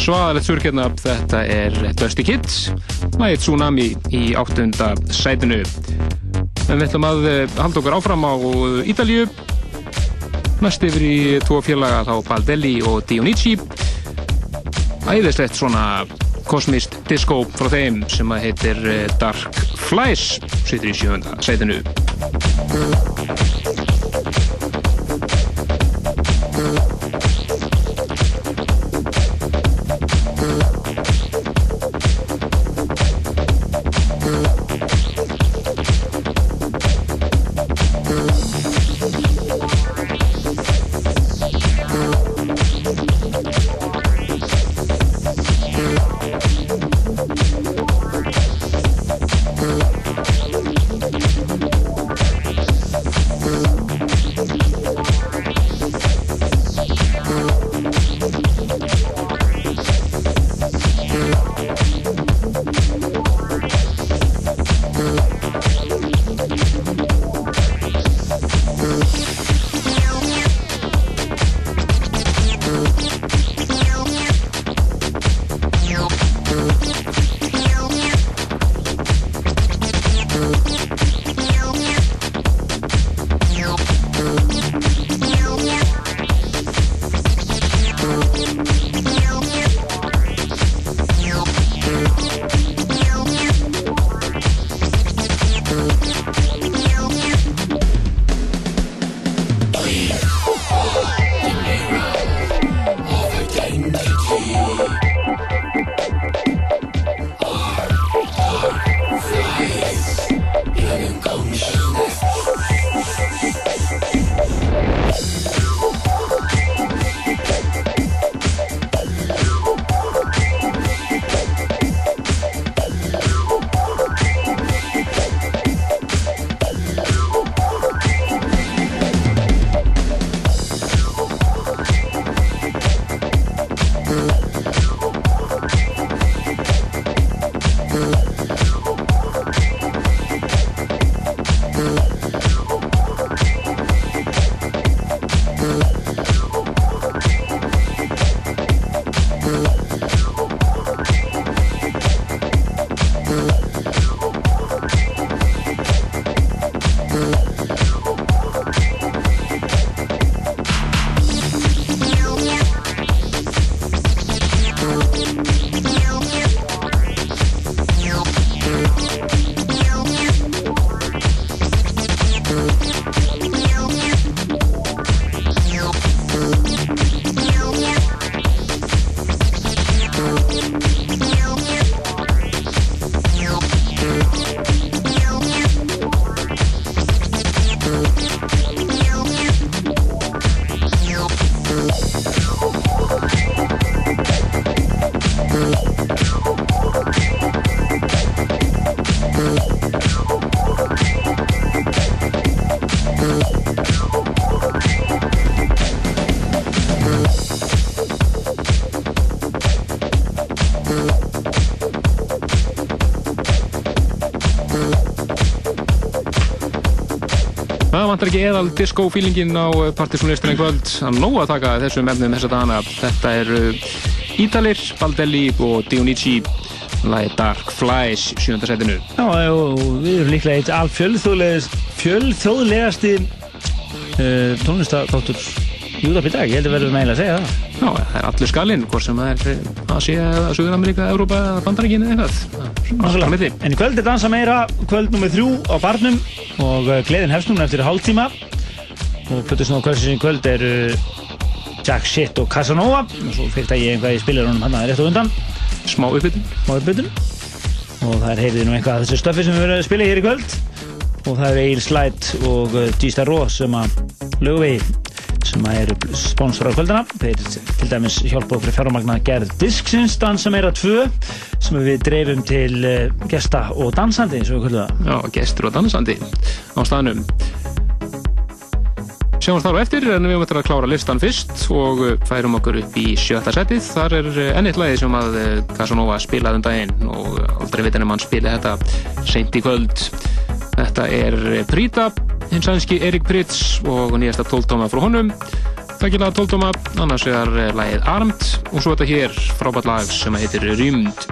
svaðalegt surkjarna þetta er Dusty Kids lagið Tsunami í áttunda sætinu. En við ætlum að eh, halda okkur áfram á Ídalju næst yfir í tvo félaga þá Baldelli og Dionici æðislegt svona kosmist disco frá þeim sem að heitir eh, Dark Flies. Situr í sjönda sætinu vantar ekki eðal disco-feelingin á partysónlistinni kvöld. Það er nóg að taka þessum efnum þessa dagana. Þetta eru Ídalir, Baldelli og Dionici. Lagi Dark Flies, sjönda setinu. Já, og við erum líklega eitt alfjölþjóðlegast fjölþjóðlegasti uh, tónlistadóttur Júðap í dag, ég held að verðum eiginlega að segja það. Já, það er allur skalinn, hvort sem það er Asia, Suður-Ameríka, Európa eða Bandaríkin eða eitthvað. En í kvöld er dansa meira, kvöld nummið þrjú á barnum og uh, gleðin hefst núna eftir hálftíma og plötusnú á kvöldsins í kvöld er uh, Jack Shit og Casanova og svo fyrst að ég einhvað í spilarunum hann að rétt á undan. Smá uppbytun. Smá uppbytun. Og það er heyrðið nú einhvað af þessu stöffi sem við verðum að spila hér í kvöld og það er Egil Slætt og uh, G-Star Ross sem að lögvegi sem að eru sponsor á kvöldina þeir til dæmis hjálpa okkur fjármagna gerð disksins dansa meira 2 sem við dreifum til uh, gesta og dansandi eins og við kvöldu það. Já, gestur og dansandi á staðnum. Sjáumst þar á eftir en við möttum að klára listan fyrst og uh, færum okkur upp í sjötta setið. Þar er uh, enn eitt lagi sem að Casanova spilaði um daginn og aldrei veit en að mann spila þetta seint í kvöld. Þetta er Prita hins sænski Erik Pritz og nýjasta tóltóma frá honum. Takkilega tóltóma, annars er lagið Armt og svo þetta hér frábært lag sem heitir Rymd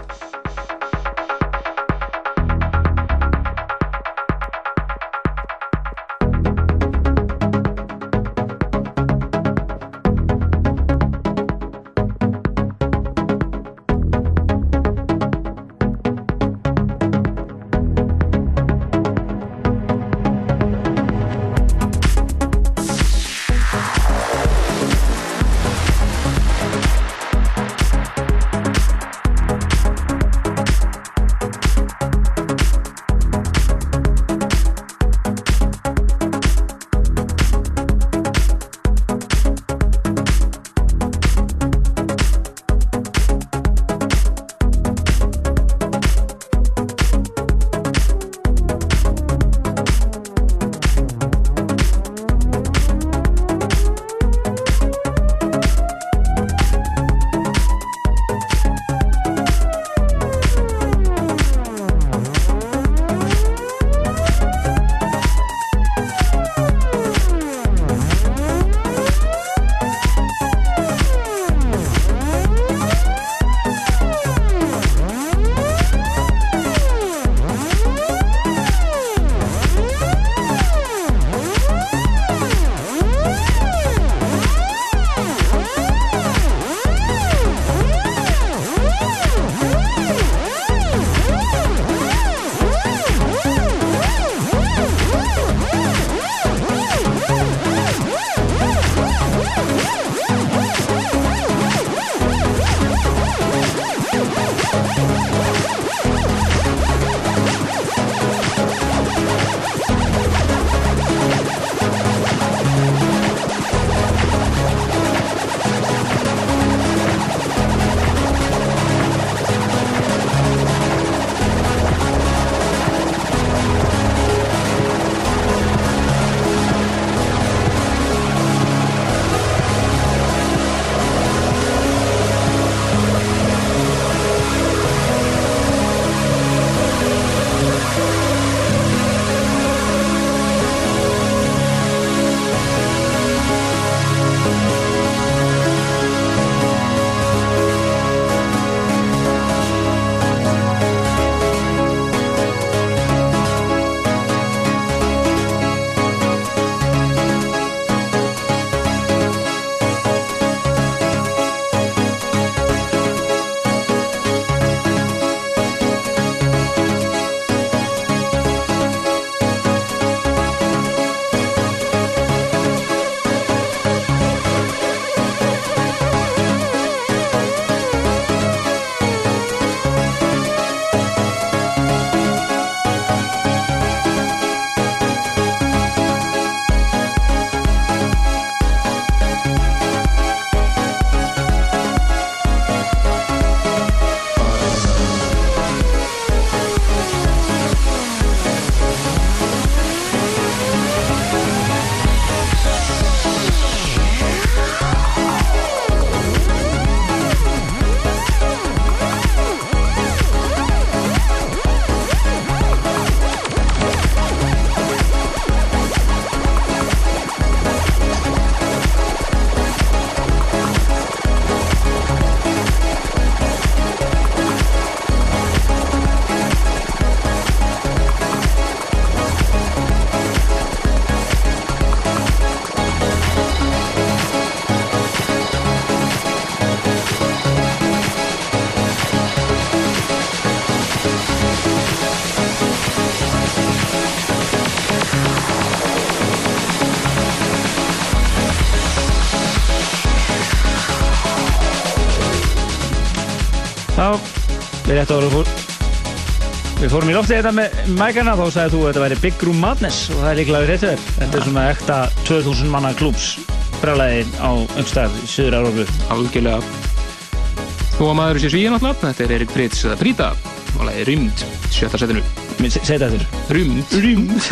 rétt ára fór Við fórum í loftið þetta með mækana þá sagði þú að þetta væri Big Room Madness og það er líklega við réttu þér. Þetta er svona ekta 2000 manna klúps brálaði á umstæð í Suður Európu. Algjörlega. Þó að maður sé svíja náttúrulega, þetta er Erik Brits eða Brita og lagi Rymd, sjötta setinu. Þetta þurr. Rymd. Rymd.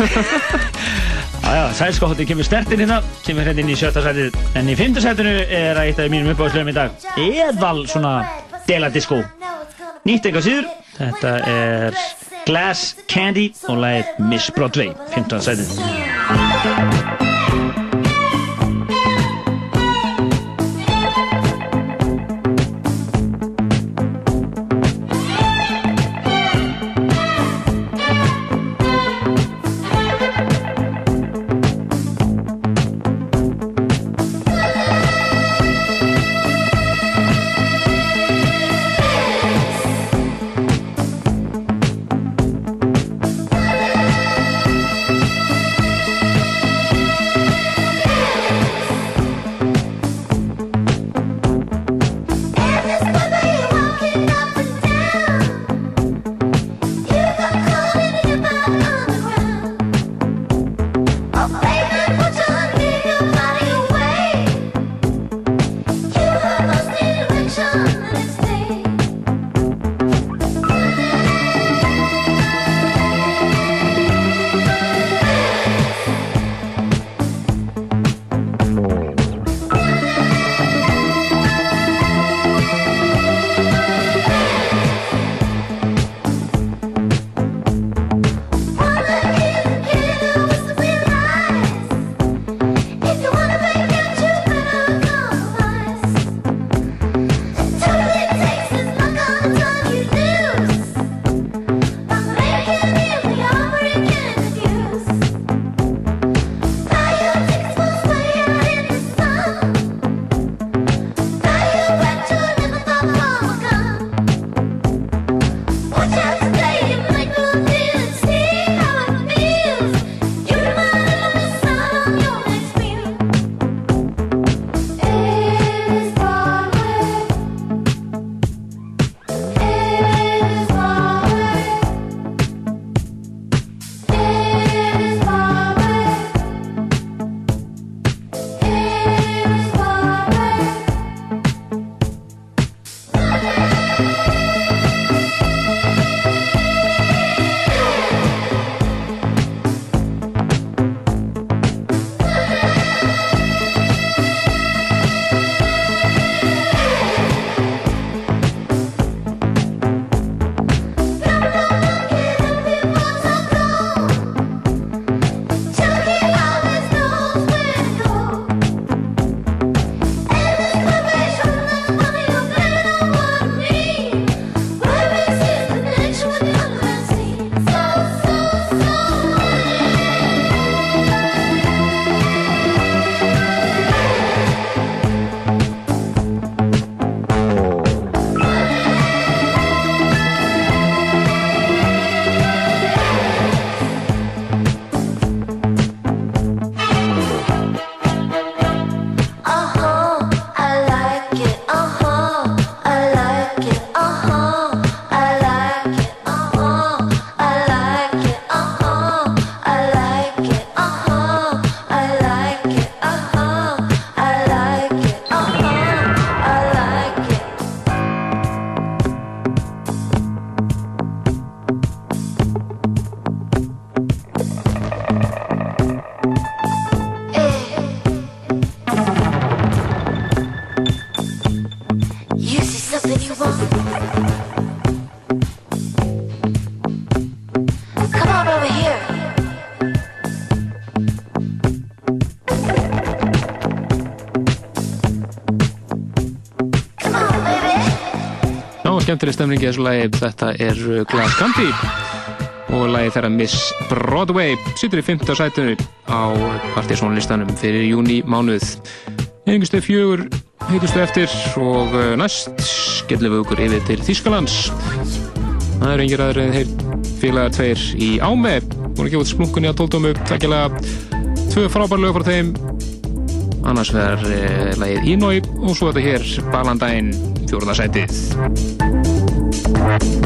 Jájá, sælskótti kemur stertinn hérna, kemur hérna inn í sjötta setinu, en í fymta setinu er eitt af mínum uppáðslöfum í dag. Eðal svona deladisco. Nýtt eitthvað síður, þetta er Glass Candy og lagið Miss Broadway, 15. setinu. Skemmtileg stemning í þessu lagi. Þetta er uh, Glass Candy og lagi þeirra Miss Broadway sittur í 5. sætinu á partysónlistanum fyrir júni mánuð. Einhverstu fjögur heitustu eftir og uh, næst skellum við okkur yfir til Þýskalands. Það eru engir aðri en þeir félagar tveir í Áme búin að gefa út splunkunni á tóldómu tvekkilega tvö frábær lög frá þeim annars verður uh, lagið Inoi og svo þetta hér Balandæn fjórða sætið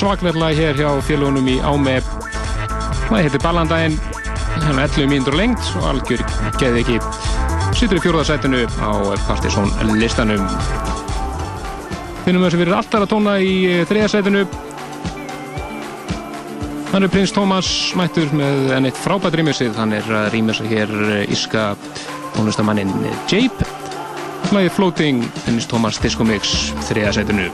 svakverðlag hér hjá félagunum í Ámef og það heitir Ballandaginn. Hérna 11 mínútur lengt og algjör geði ekki sýtur í fjórðarsætinu á Partisón listanum. Finnum við sem við erum alltaf að tóna í eh, þriðarsætinu hann er prins Tómas mættur með enn eitt frábært rýmisið. Hann er að rýmisa hér eh, íska tónlistamannin Jape hlæði Floating prins Tómas Disco Mix þriðarsætinu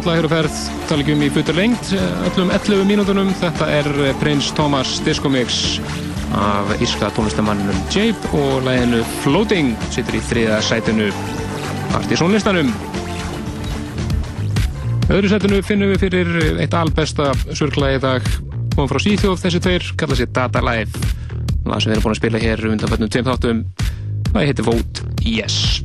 lag hér á ferð, tala ekki um í futur lengt, öllum 11 mínútunum. Þetta er Prins Thomas Disco Mix af írska tónlistamannunum Jape og laginu Floating, sittur í þriða sætinu partysónlistanum. Öðru sætinu finnum við fyrir eitt albesta surkla í dag, komum frá Svíþjóð þessi tveir, kalla sér Data Live. Það sem við erum búin að spila hér undan fætnum tveim þáttum, það heitir Vote Yes.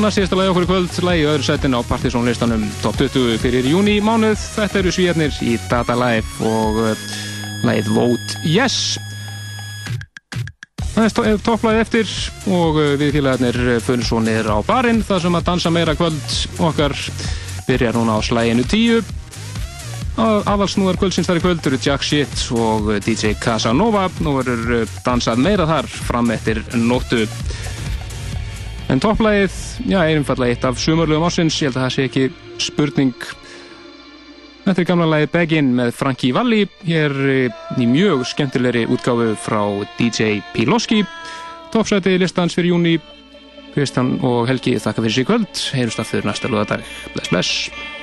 Næst síðasta lagi okkur í kvöld, lagi öðru setin á Partizón listanum top 20 fyrir júni mánuð. Þetta eru svíjarnir í Data Life og uh, lagið Vote Yes. Það er to- er topplagið eftir og uh, við félagarnir fyrir svo niður á barinn þar sem að dansa meira kvöld okkar byrjar núna á slæginu 10. Aðalsnúðar í kvöld eru Jack Shit og DJ Casanova. Nú verður dansað meira þar fram eftir nóttu. En topplægið, já, er einfallega eitt af sumarlegum ásins, ég held að það sé ekki spurning. Þetta er gamla lagið Begin með Frankie Valli, hér eh, í mjög skemmtilegri útgáfu frá DJ Piloski. Toppsæti listans fyrir júni, Kristján og Helgi þakka fyrir sig í kvöld, heyrumst aftur næsta lögadag. Bless, bless.